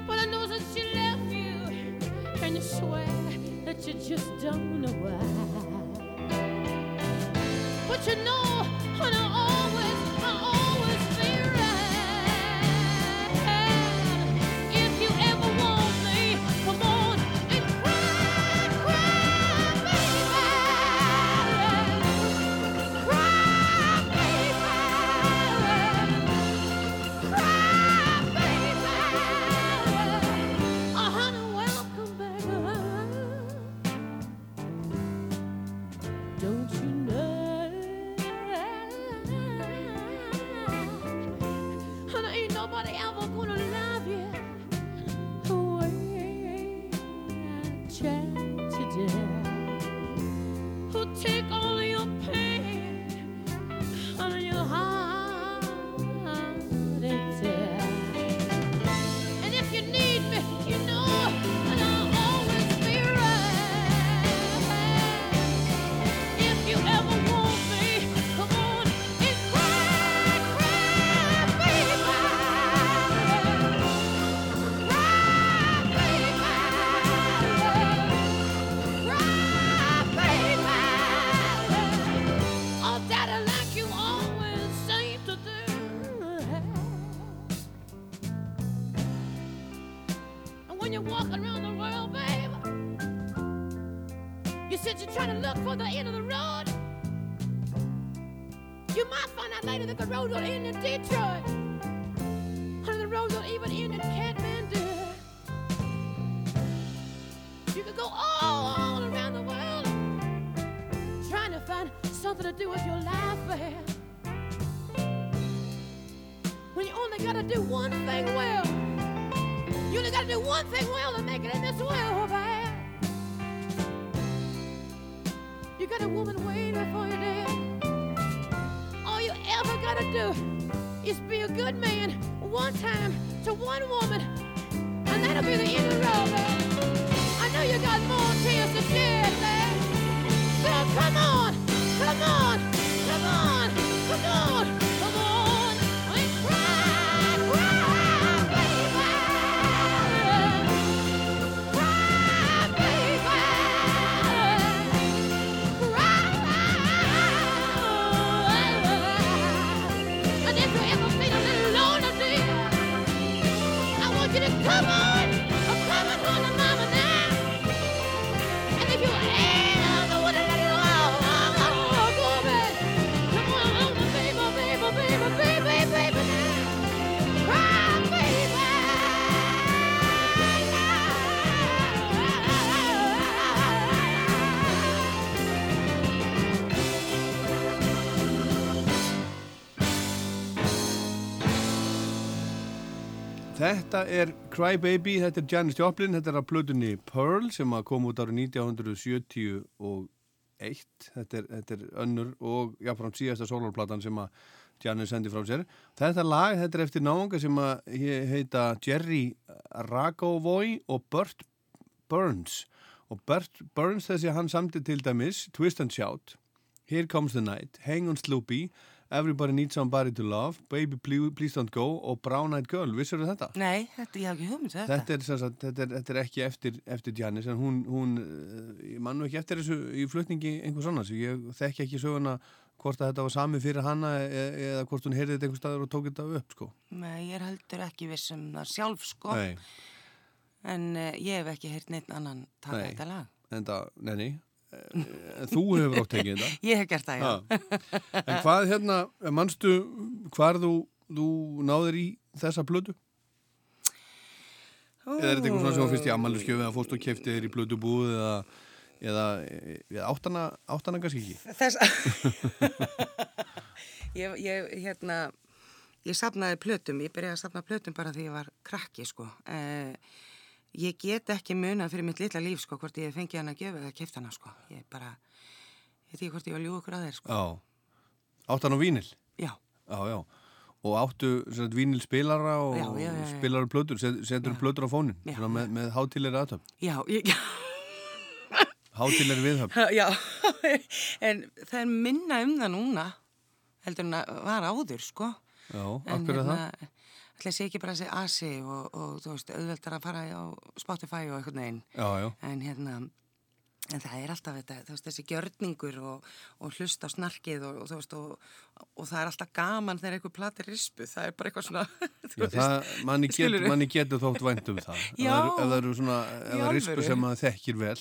Speaker 34: But I know that she left you, and swear that you just don't know why. But you know, I always, I always
Speaker 2: Þetta er Cry Baby, þetta er Janis Joplin, þetta er að plötunni Pearl sem kom út árið 1971. Þetta er, þetta er önnur og jáfnframt síðasta sólarplatan sem að Janis sendi frá sér. Þetta lag, þetta er eftir náunga sem að he- heita Jerry Ragovoy og Burt Burns. Og Burt Burns þessi hann samti til dæmis Twist and Shout, Here Comes the Night, Hang on Sloopy, Everybody Needs Somebody to Love, Baby Please, Please Don't Go og Brown Eyed Girl. Vissur þetta?
Speaker 33: Nei, þetta, ég hef ekki hugmynd um þetta.
Speaker 2: Þetta er, sagt, þetta, er, þetta er ekki eftir, eftir Janis en hún, hún eh, ég man nú ekki eftir þessu í flutningi einhvers annars ég þekki ekki söguna hvort að þetta var sami fyrir hana e eða hvort hún heyrði þetta einhver staður og tók þetta upp sko.
Speaker 33: Nei, ég heldur ekki viss um það sjálf, sko.
Speaker 2: Nei,
Speaker 33: En uh, ég hef ekki heyrt neitt annan taka
Speaker 2: Nei.
Speaker 33: þetta lag.
Speaker 2: en það, nei, nei Eh, þú hefur átt tekið þetta
Speaker 33: Ég hef gert það, já.
Speaker 2: En hvað hérna, manstu hvar þú, þú náðir í þessa blödu? Eða er þetta eitthvað svona sem þú fyrst í ammæliskjöfu eða fórst og keftið þér í blödu búið eða, eða, eða áttana, áttana kannski ekki?
Speaker 33: Þess ég, ég, hérna, ég safnaði plötum, ég byrjaði að safna plötum bara því ég var krakki, sko. Eh, ég get ekki munað fyrir mitt litla líf, sko, hvort ég fengi hann að gefa eða keift hana, sko. Ég bara, ég veit ekki hvort ég var ljú okkur að þeir, sko.
Speaker 2: Já, áttan á vínil?
Speaker 33: Já.
Speaker 2: Já, já. Og áttu sagt, vínil spilara og
Speaker 33: Já, já, já,
Speaker 2: spilaru plötur, set, setur plötur á fónin, með, með hátilegri aðtöfn.
Speaker 33: Já, ég,
Speaker 2: Hátilegri viðhöfn.
Speaker 33: já, en það er minna um það núna, heldur en að var áður, sko.
Speaker 2: Já, af hverju er það?
Speaker 33: Ætla að sé ekki bara að segja asi og, og þú veist, auðveldar að fara á Spotify og eitthvað
Speaker 2: já.
Speaker 33: En hérna, en það er alltaf þetta, þú veist, þessi gjörningur og, og hlusta á snarkið og, og þú veist, og, og það er alltaf gaman þegar einhver platir rispu, það er bara eitthvað svona,
Speaker 2: Já, það, manni, get, manni getur þótt vænt um það.
Speaker 33: Já.
Speaker 2: það Ef það eru svona, ef það er rispu sem maður þekkir vel.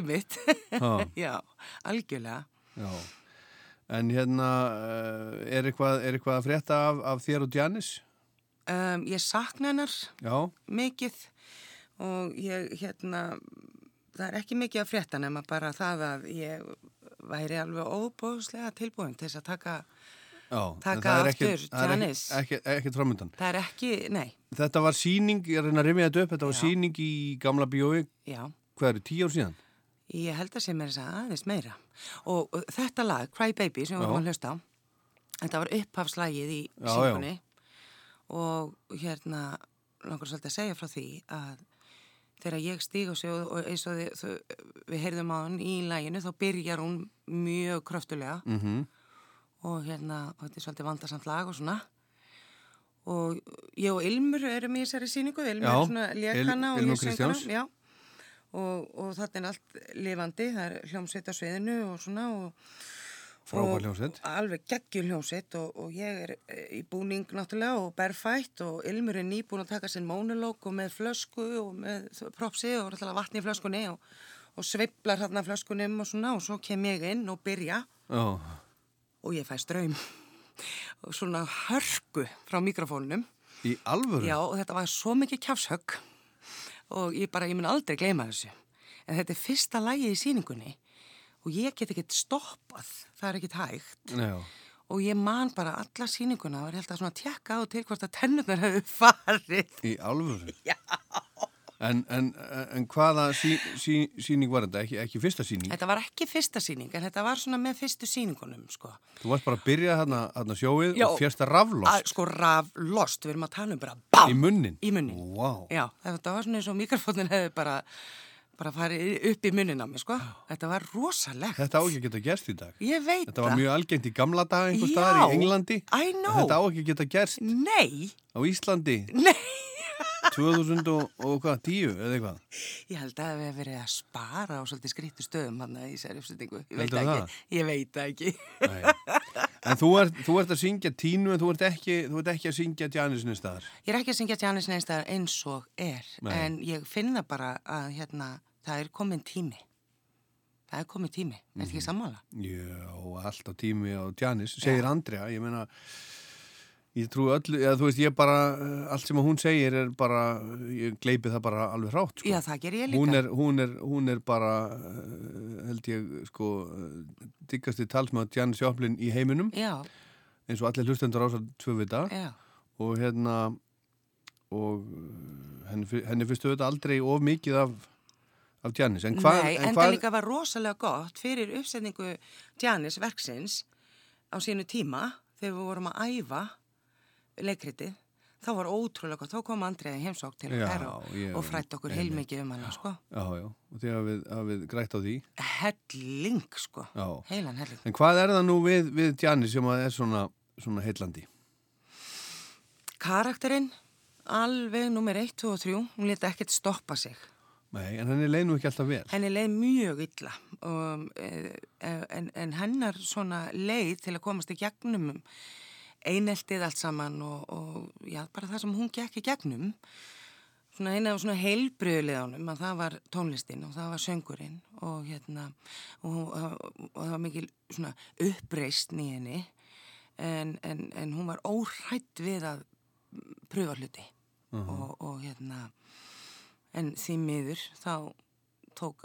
Speaker 33: Einmitt.
Speaker 2: Já.
Speaker 33: Já, algjörlega.
Speaker 2: Já. En hérna, eh, er eitthvað, er eitthvað að frétta af, af þér og Janis?
Speaker 33: Um, ég sakna hennar
Speaker 2: Já.
Speaker 33: mikið og ég, hérna, það er ekki mikið að frétta nema bara það að ég væri alveg óbóðslega tilbúin til þess að taka,
Speaker 2: Já.
Speaker 33: taka aftur
Speaker 2: ekkert- það er
Speaker 33: Janis.
Speaker 2: Ekki, ekki, ekki framöndan.
Speaker 33: Það er ekki, nei,
Speaker 2: Þetta var síning, ég að reyna að rifja þetta upp, þetta var síning í gamla bíói,
Speaker 33: já.
Speaker 2: hvað eru, tíu ár síðan?
Speaker 33: Ég held að sem er þess að aðeins meira. Og uh, þetta lag, Cry Baby, sem við
Speaker 2: Já.
Speaker 33: varum að hlusta á, þetta var upphafslægið í
Speaker 2: Já,
Speaker 33: síkunni og hérna langar svolítið að segja frá því að þegar ég stíg á sig og, og eins og þið, þau, við heyrðum á hann í læginu þá byrjar hún mjög kröftulega
Speaker 2: Mm
Speaker 33: og hérna, og þetta er svolítið vandarsamt lag og svona. Og ég og Ilmur erum í þessari síningu Ilmur
Speaker 2: Já,
Speaker 33: er svona
Speaker 2: Il-
Speaker 33: lékana og
Speaker 2: Ilmur
Speaker 33: ég já, og, og þetta er allt lifandi, það er hljómsveit á sviðinu og svona og,
Speaker 2: Frábær hljómsveit.
Speaker 33: alveg geggjur hljómsveit og, og ég er eh, í búning náttúrulega og berfætt og Ilmur er nýbúin að taka sinn mónulók og með flösku og með propsi og vatni í flöskunni og, og sveiflar þarna flöskunum og svona og svo kem ég inn og byrja
Speaker 2: Já.
Speaker 33: og ég fæ ströym og svona hörku frá mikrofónunum
Speaker 2: Í alvöru?
Speaker 33: Já, og þetta var svo mikið kjafshögg og ég bara, ég mun aldrei gleyma þessu en þetta er fyrsta lagið í síningunni og ég get ekkert stoppað það er ekkert hægt
Speaker 2: Já.
Speaker 33: og ég man bara alla síninguna er alltaf svona að tjekka á til hvort að tennurnar hefur farið
Speaker 2: Í alvöru?
Speaker 33: Já.
Speaker 2: En, en, en hvaða sí, sí, síning var þetta? Ekki, ekki fyrsta síning?
Speaker 33: Þetta var ekki fyrsta síning, en þetta var svona með fyrstu síningunum, sko.
Speaker 2: Þú varst bara að byrja þarna, þarna sjóið
Speaker 33: Já.
Speaker 2: og fjörst að raflost
Speaker 33: sko, raflost, við erum að tala um bara BAM!
Speaker 2: í munnin.
Speaker 33: Í munnin.
Speaker 2: Wow.
Speaker 33: Já, þetta var svona eins og mikrofónin hefði bara, bara farið upp í munnin á mig, sko. Þetta var rosalegt.
Speaker 2: Þetta á ekki að geta gerst í dag. Þetta var mjög algengt í gamla daga einhver staðar í Englandi. Þetta á ekki að geta gerst.
Speaker 33: Nei.
Speaker 2: Á Íslandi.
Speaker 33: Nei.
Speaker 2: 2000 og, og hvað, 10 eða eitthvað.
Speaker 33: Ég held að það hefur verið að spara á svolítið skrýttu stöðum hann í þessari uppsetningu. Ég veit ekki. Ég veit ekki.
Speaker 2: En þú ert, þú ert að syngja tínu en þú ert ekki, þú ert ekki að syngja Janisinu staðar.
Speaker 33: Ég er ekki að syngja Janis Neinstæðar eins og er,
Speaker 2: Nei.
Speaker 33: en ég finna bara að hérna, það er komin tími. Það er komin tími, er þetta ekki sammála?
Speaker 2: Já, alltaf tími á Janis, segir Andrea, ég meina, ég trú öllu, eða þú veist, ég bara, allt sem hún segir er bara, ég gleipi það bara alveg hrátt, sko.
Speaker 33: Já, það ger ég líka.
Speaker 2: Hún er, hún er, hún er bara, eh, held ég, sko, diggasti talsmaður Janis Joplin í heiminum.
Speaker 33: Já.
Speaker 2: Eins og allir hlustendur ásað tvö vita.
Speaker 33: Já.
Speaker 2: Og hérna, og henni, henni fyrstu þetta aldrei of mikið af, af Janis. En hvað,
Speaker 33: Nei, en
Speaker 2: en
Speaker 33: það líka var rosalega gott fyrir uppsetningu Janis verksins á sínu tíma þegar við vorum að æfa leikritið. Það var ótrúlega gott. Þá kom Andriði heimsók til okkar og, og frætt okkur heilmikið um hana, sko.
Speaker 2: já, já, og því hafið, hafið grætt á því.
Speaker 33: Helling, sko.
Speaker 2: Já.
Speaker 33: Heilan helling.
Speaker 2: En hvað er það nú við, við Janis sem að er svona, svona heillandi?
Speaker 33: Karakterinn, alveg nummer 1, 2 og 3, hún leta ekkert stoppa sig.
Speaker 2: Nei, en henni leið nú ekki alltaf vel.
Speaker 33: Henni leið mjög illa um, eh, en, en hennar svona leið til að komast í gegnum eineltið allt saman og, og já, bara það sem hún gekk í gegnum svona eina af svona heilbriðuleðanum að það var tónlistin og það var söngurinn og hérna og, og, og það var mikil svona uppreistn í henni en, en, en hún var óhrætt við að pröfa hluti
Speaker 2: Mhm.
Speaker 33: og, og hérna en því miður þá tók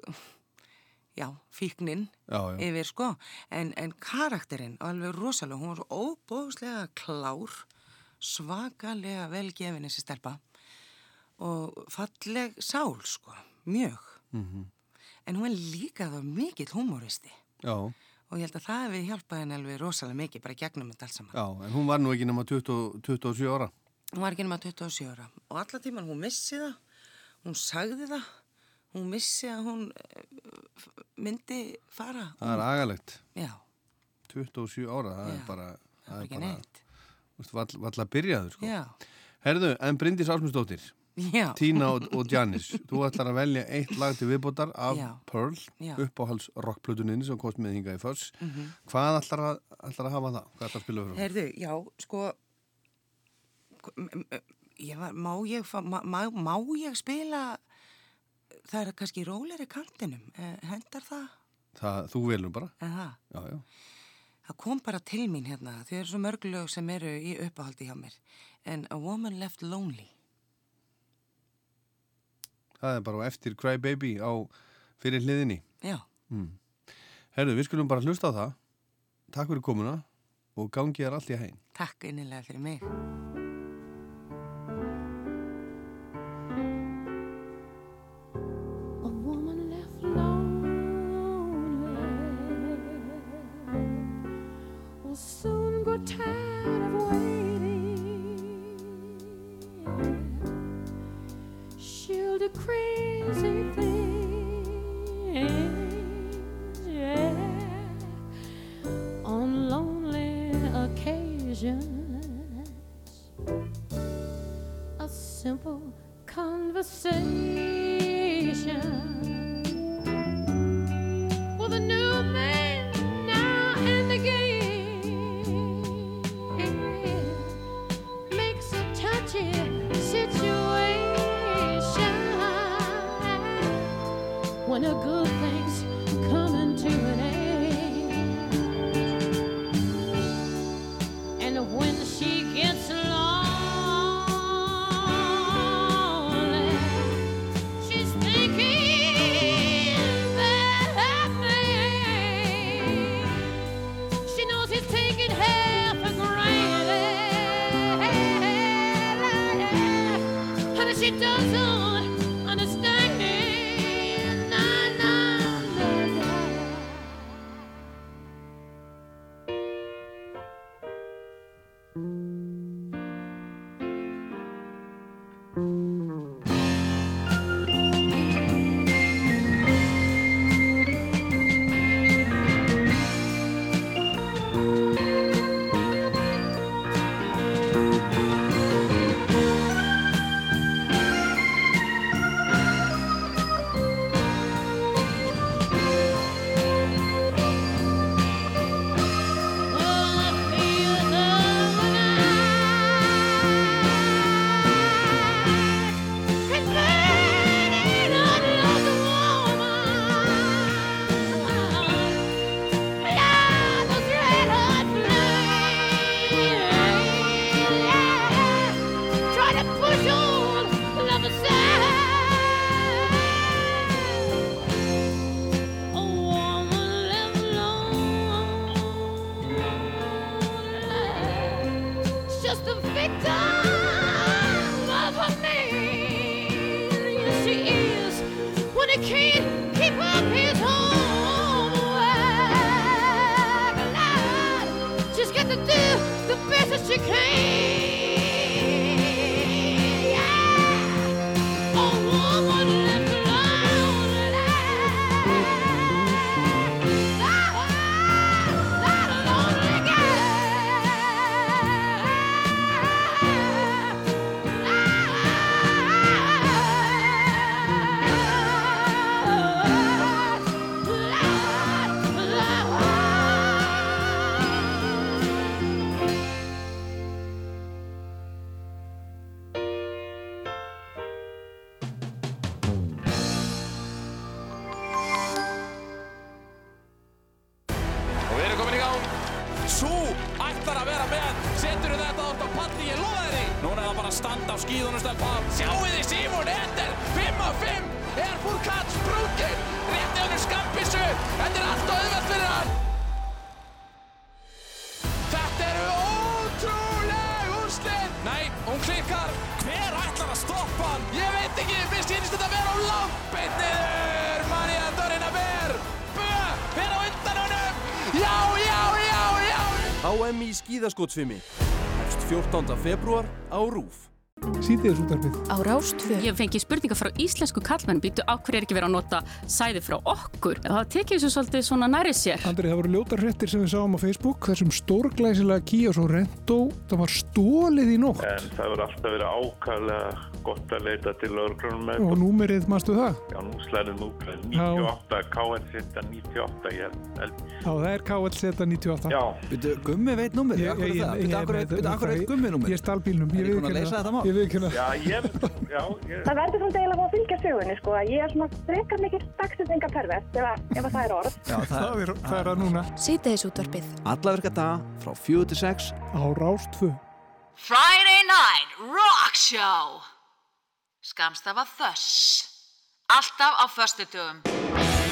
Speaker 33: já, fíknin
Speaker 2: Já, já.
Speaker 33: yfir sko. En, en karakterinn alveg rosalega, hún var óbóðslega klár svakalega velgefin þessi stelpa. Og falleg sál sko, mjög.
Speaker 2: Mhm.
Speaker 33: en hún er líka þá mikill humoristi
Speaker 2: Já,
Speaker 33: og ég held að það hefði hjálpað henni alveg rosalega mikið bara gegnum þetta allt saman.
Speaker 2: Já, en hún var nú ekki nema 20, 27 ára.
Speaker 33: hún var ekki nema 27 ára. Og alla tíman hún missi það hún sagði það hún missi að hún eh, myndi fara
Speaker 2: Það er agalegt.
Speaker 33: Já.
Speaker 2: 27 ára, það
Speaker 33: Já,
Speaker 2: er bara, það er
Speaker 33: ekki
Speaker 2: bara,
Speaker 33: neitt.
Speaker 2: vall, vall að byrjaðu, sko. Herðu, en Bryndís Ásmundsdóttir. Tína og, og Janis, þú ætlar að velja eitt lag til viðbótar af
Speaker 33: Já.
Speaker 2: Pearl, uppáhalds rockplutuninni sem kost með hinga í förs.
Speaker 33: Mhm.
Speaker 2: Hvað ætlar að, ætlar að hafa það? Hvað ætlar að spila fyrir?
Speaker 33: Herðu, já, sko ég var, má ég má, má, ég spila það er kannski róleri kantinum eh, hendar það?
Speaker 2: Það, þú velur bara. Já, já.
Speaker 33: Það kom bara til mín hérna, þau eru svo mörg lög sem eru í uppáhaldi hjá mér. En A Woman Left Lonely.
Speaker 2: Það er bara eftir Cry Baby á fyrir hliðinni.
Speaker 33: Já.
Speaker 2: Mm. Herðu, við skulum bara hlusta á það. Takk fyrir komuna og gangi þér allt í hæginn.
Speaker 33: Takk innilega fyrir mig.
Speaker 35: Í
Speaker 36: skíðaskótsvimi Hefst 14. februar á RÚF
Speaker 37: Sýtiðis útarpið.
Speaker 38: Á Rástfjö. Ég fengi spurningar frá íslensku kallmenn býtu á hverju er ekki verið að nota sæði frá okkur. Það tekið þessu svolítið svona næri sér.
Speaker 37: Andri, það voru ljótar hrettir sem við sáum á Facebook þessum stórglæsilega Kia Sorrento það var stólið í nótt
Speaker 39: En það verður alltaf verið ákvæðlega gott að leita til lögreglunum með
Speaker 37: og númerið, mástu það?
Speaker 39: Já, nú slæðum númerið 98, KN seta 98, ég held.
Speaker 37: Já, það er KLZ 98
Speaker 39: Já.
Speaker 14: Byrju, Gummi veit númerið,
Speaker 37: Ég-
Speaker 14: akkur er
Speaker 37: ég- ég- ég-
Speaker 14: er- byrju, akkur er
Speaker 37: ég-
Speaker 14: Gummi númerið?
Speaker 37: Ég stal bílnum,
Speaker 14: Er
Speaker 37: ég
Speaker 14: ég búinn að leysa
Speaker 37: það.
Speaker 14: þetta mál?
Speaker 37: Ég viðurkenni
Speaker 39: Já, ég, já, ég...
Speaker 19: Það verður svolítið eiginlega að fylgja sögunni sko að ég er svona frekar mikil dagsetningapervert ef, að- ef að það er orð.
Speaker 14: Já, það,
Speaker 37: er, það er að núna
Speaker 38: Sýtiðis útarpið.
Speaker 14: Alla virka daga frá 4 til 6
Speaker 37: á Rástfö
Speaker 9: Friday Night Rock Show Skamstafa Þöss Alltaf á föstudögum
Speaker 21: Well,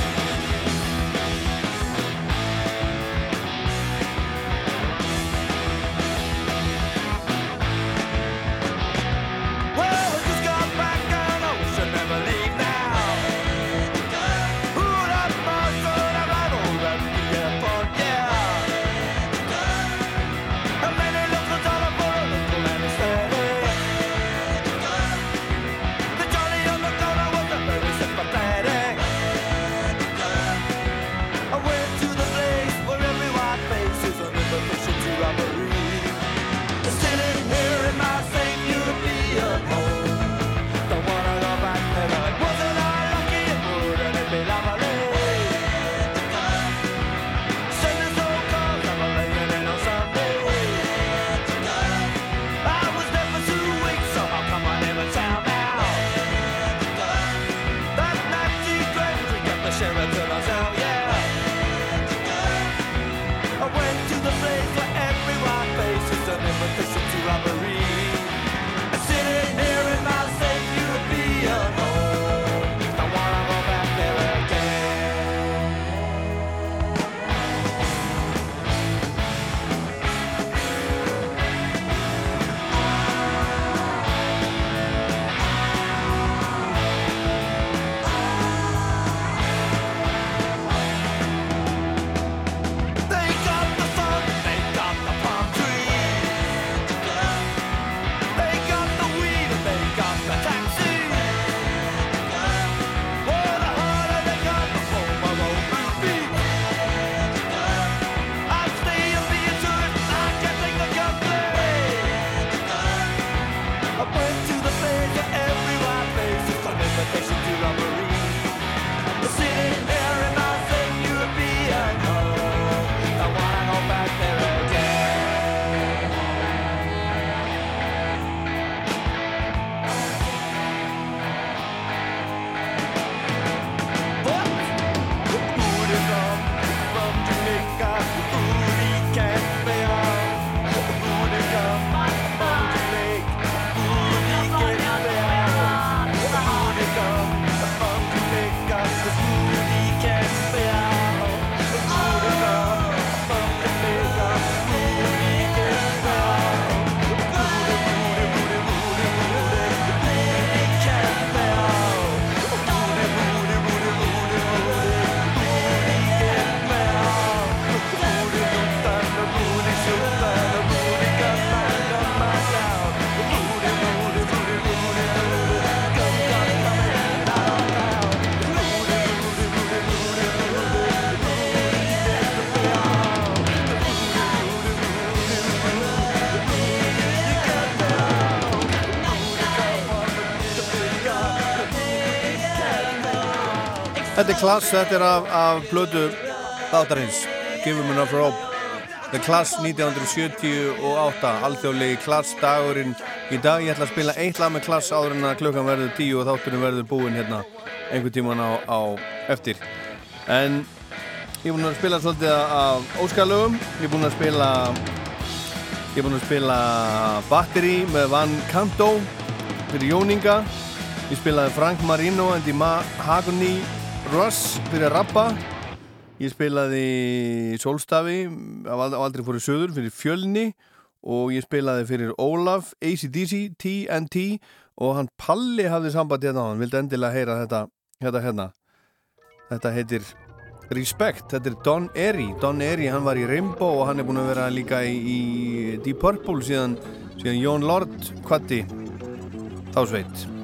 Speaker 2: Þetta er klass, þetta er af, af blödu þáttarins Give him enough rope. The Class 1978 alþjóðlegi Class dagurinn í dag ég ætla að spila eitt lag með Class áður en að klukkan verður tíu og þátturinn verður búinn hérna einhvern tíman á, á eftir. En ég er búinn að spila svolítið af óskalögum ég er búinn að spila ég er búinn að spila Battery með Van Canto fyrir Jóninga. Ég spilaði Frank Marino and the Mahogany Russ fyrir Rappa Ég spilaði Solstafi á aldrei fóru söður fyrir Fjölni og ég spilaði fyrir Ólaf, ACDC, TNT og hann Palli hafði samband hérna hann, vildi endilega heyra þetta hérna hérna. Þetta heitir Respect, þetta er Don Airy. Don Airy, hann var í Rainbow og hann er búin að vera líka í, í Deep Purple síðan, síðan Jón Lord kvatti þá sveit.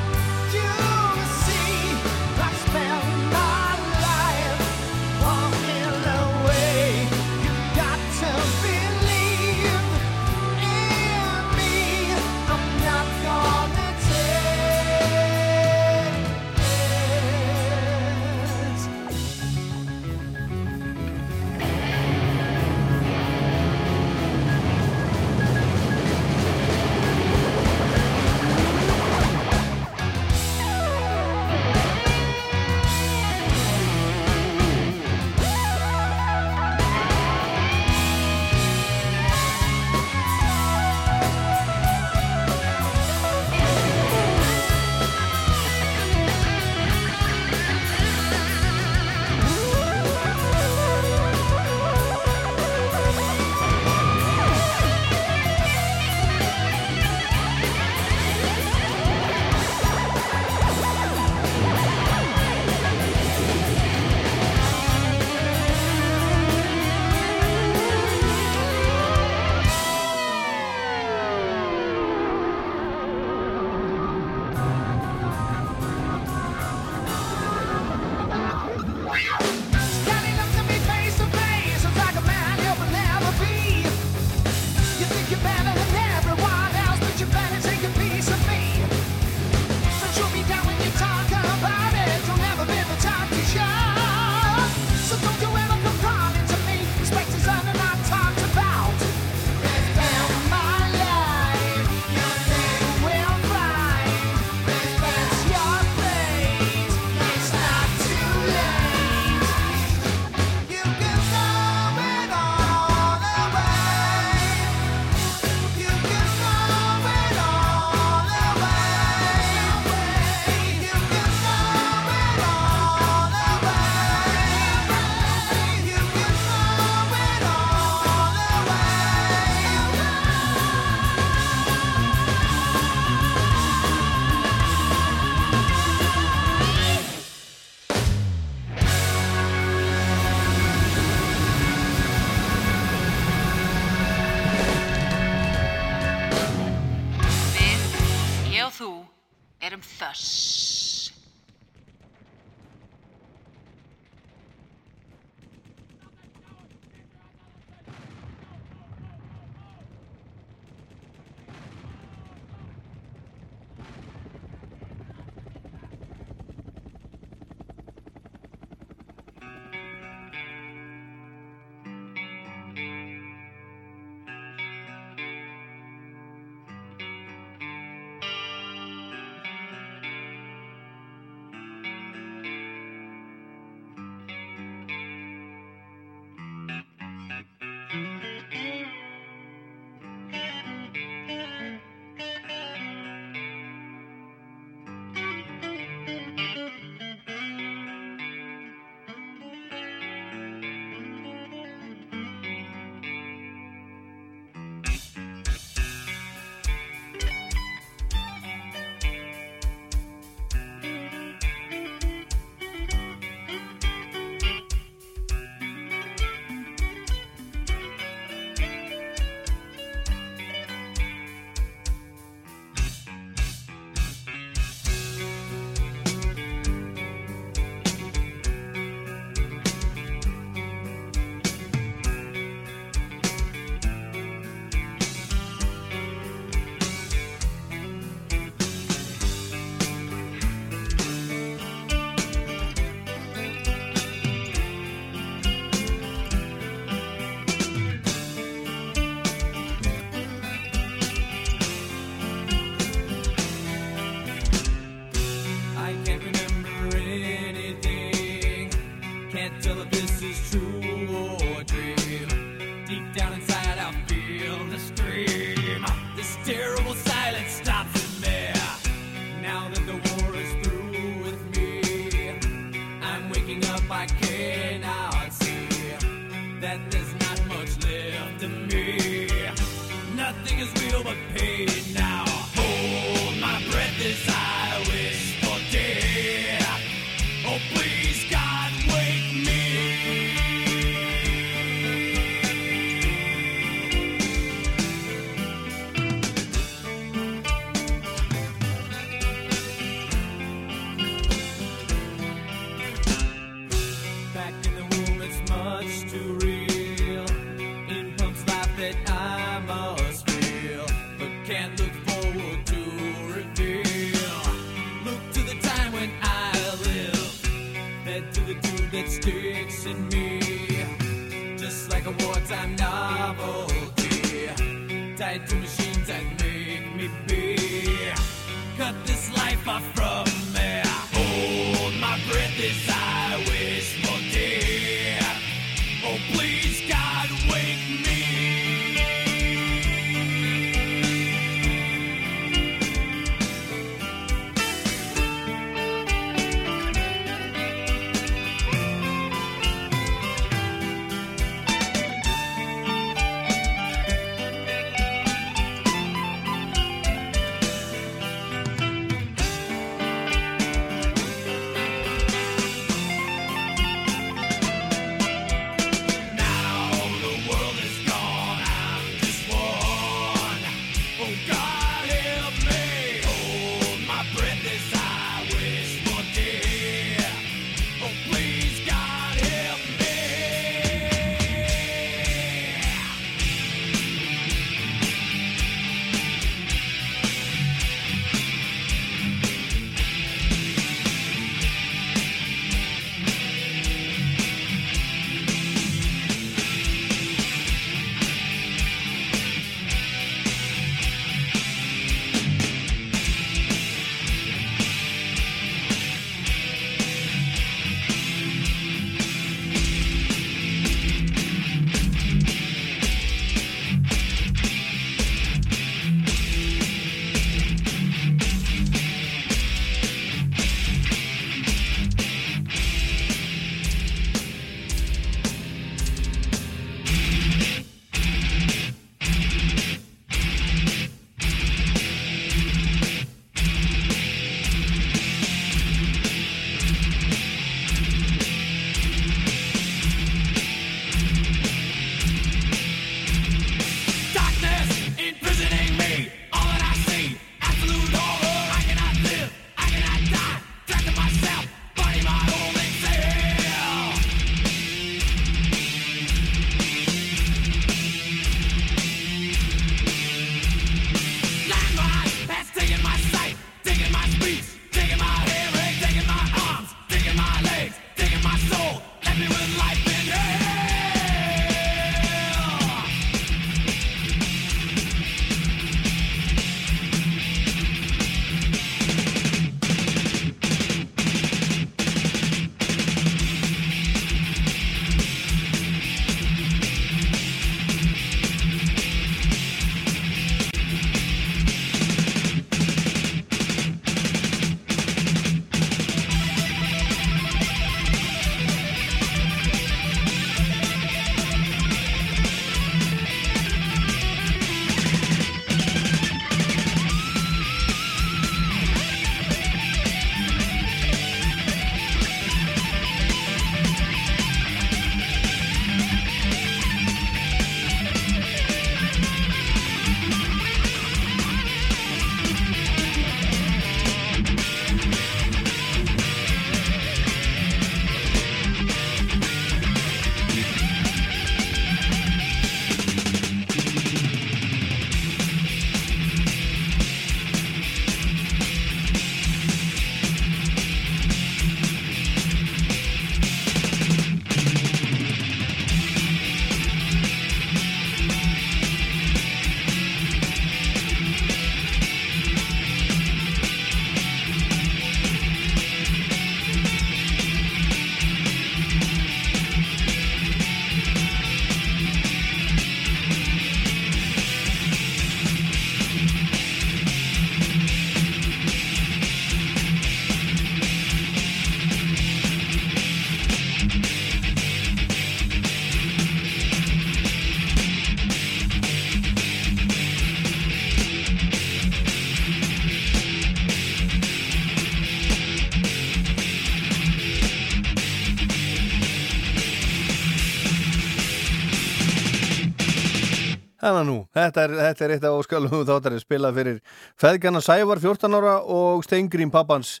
Speaker 2: Þannig að nú, þetta er, þetta er eitt af óskalum þáttarið spilað fyrir feðgana Sævar 14 ára og Steingrín pappans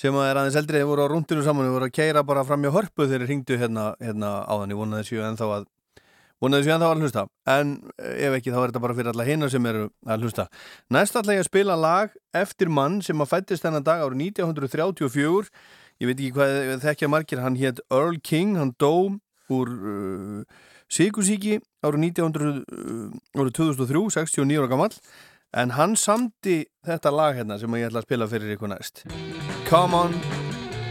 Speaker 2: sem er aðeins eldrið, þeir voru á rúndinu saman, þeir voru að keira bara fram hjá hörpu þegar þeir ringdu hérna, hérna áðan, ég vonaði þessu ennþá að vonaði þessu ennþá að hlusta. En eh, ef ekki þá er þetta bara fyrir alla hinna sem eru að hlusta. Næst ætla ég að spila lag eftir mann sem að fættist þennan dag árið 1934 ég veit ekki hvað þekkja margir, hann hétt Earl King, hann dó úr uh, Sigursíki árið 1900, uh, árið 2003, 69 ára gammal en hann samdi þetta lag hérna sem ég ætla að spila fyrir ykkur næst. Come on,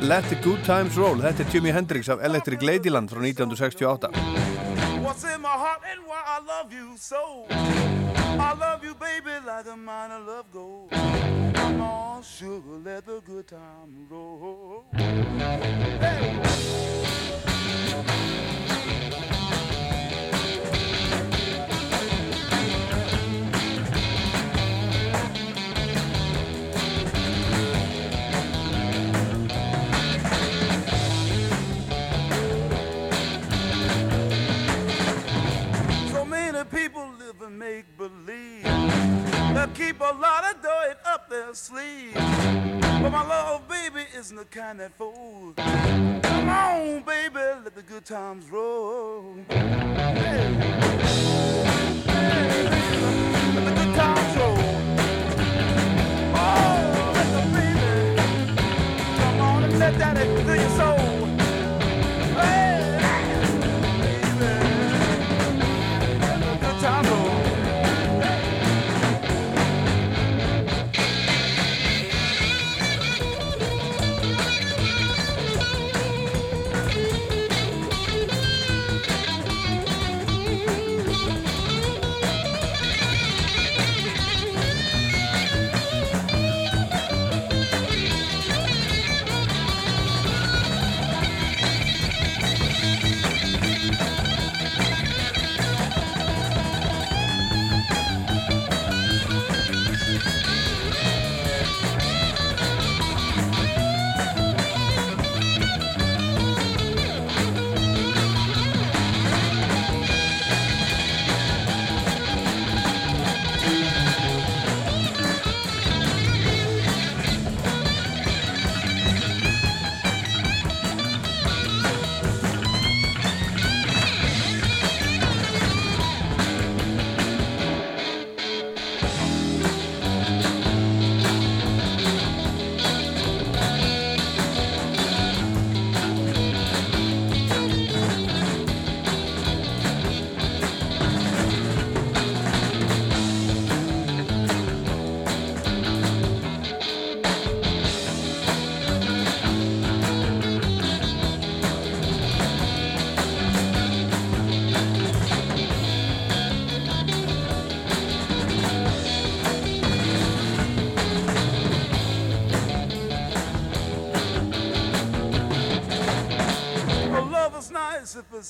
Speaker 2: let the good times roll. Þetta er Jimi Hendrix af Electric Ladyland frá 1968
Speaker 40: What's in my heart and why I love you so? I love you baby like a mine of love gold Come on sugar let the good time roll. Hey That keep a lot of dough up their sleeve. But my love, baby, isn't the kind that fools. Come on, baby, let the good times roll. Let the good times roll. Oh, let the baby Come on and let your soul Hey,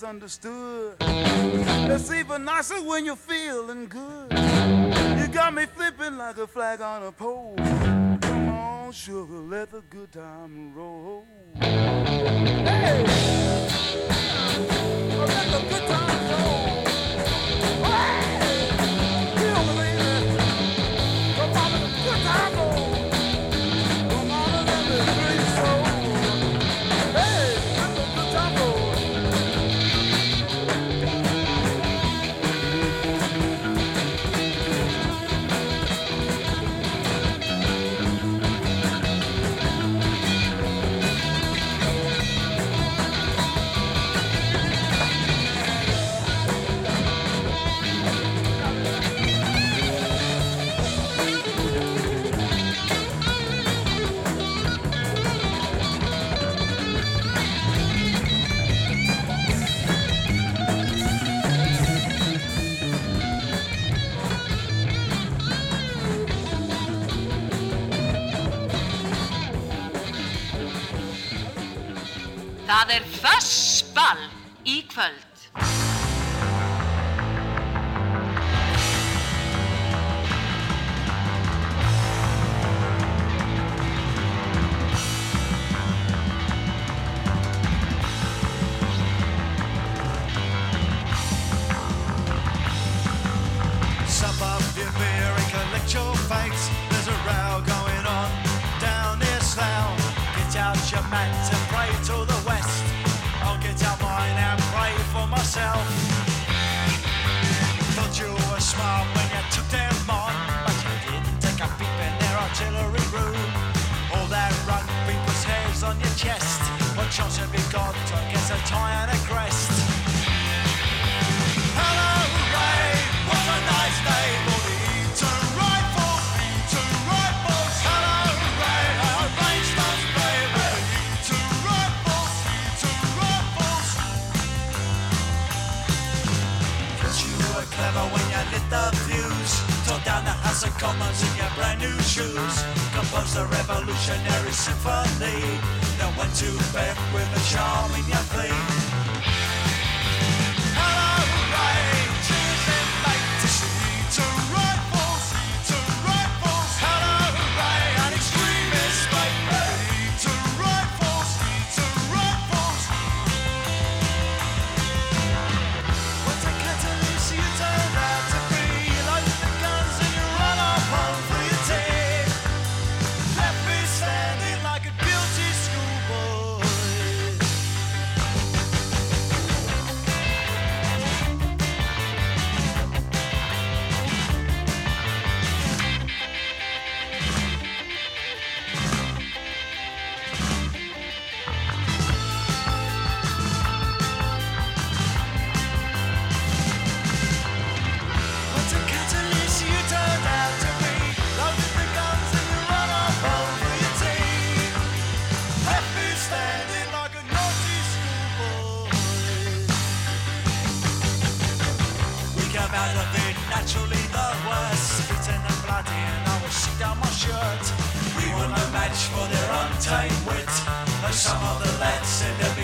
Speaker 40: if it's even nicer when you're feeling good. You got me flipping like a flag on a pole. Come on, sugar, let the good time roll. Hey! Oh, let the good time roll. Hey!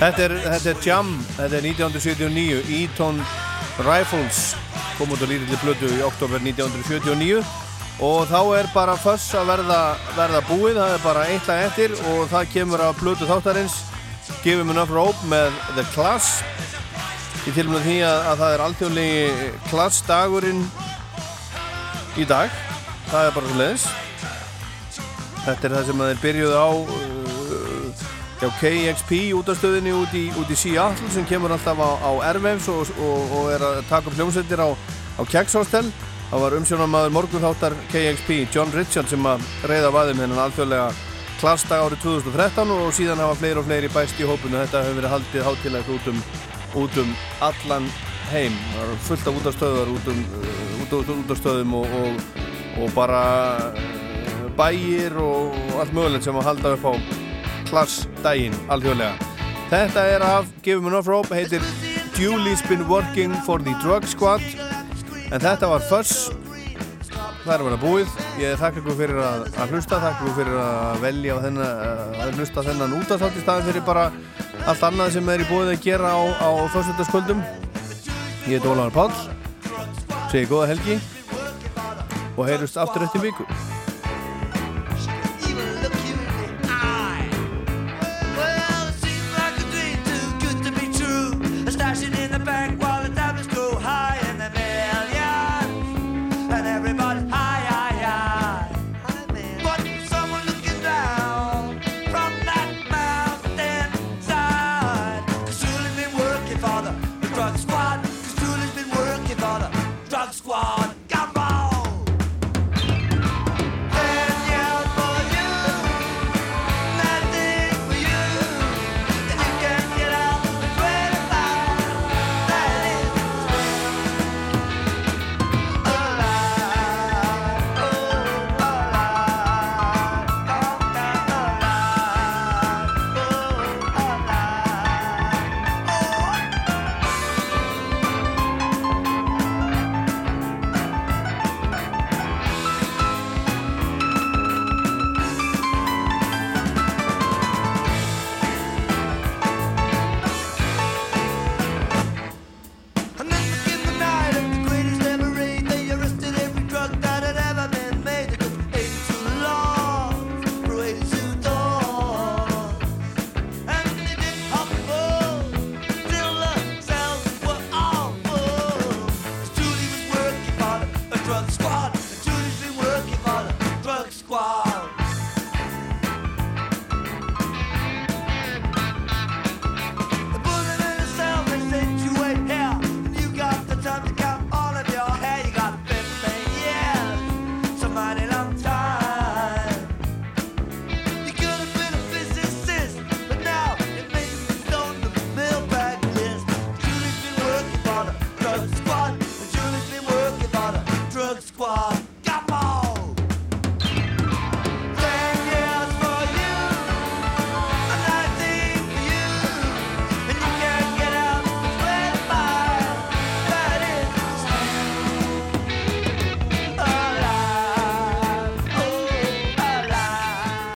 Speaker 2: Þetta er, þetta er Jam, þetta er 1979, Eton Rifles kom út á lítilli blödu í oktober 1979 og þá er bara föss að verða, verða búið, það er bara eitt lag eftir og það kemur af blödu þáttarins. Give Him Enough Rope með The Class í tilmjönd því að, að það er alþjóðlegi klassdagurinn í dag. Það er bara svo leiðis þetta er það sem þeir byrjuðu á hjá KXP útastöðinni út í, í Seattle sem kemur alltaf á, á Airwaves og, og, og er að taka upp hljómsveitir á, á Keks Hostel. Það var umsjónamaður morgunþáttar KXP John Richard sem að reyða vaðum hennan alþjóðlega klassdag árið 2013 og síðan hafa fleiri og fleiri bæst í hópunu þetta hefur verið haldið hátilegt út um, út um allan heim. Það er fullt af útastöðar út um uh, út, út, útastöðum og, og, og bara uh, bæir og allt mögulegt sem að halda upp á klassdægin alþjóðlega. Þetta er af Give Me Enough Rope, heitir Julie's Been Working for the Drug Squad. En þetta var Fuss það er að vera búið. Ég þakka ykkur fyrir að, að hlusta þakka ykkur fyrir að velja þennan, að hlusta þennan út af þátt í staðin fyrir bara allt annað sem er í búið að gera á, á förstundaskvöldum ég heit Ólafur Páll. Segi góða helgi og heyrust aftur eftir viku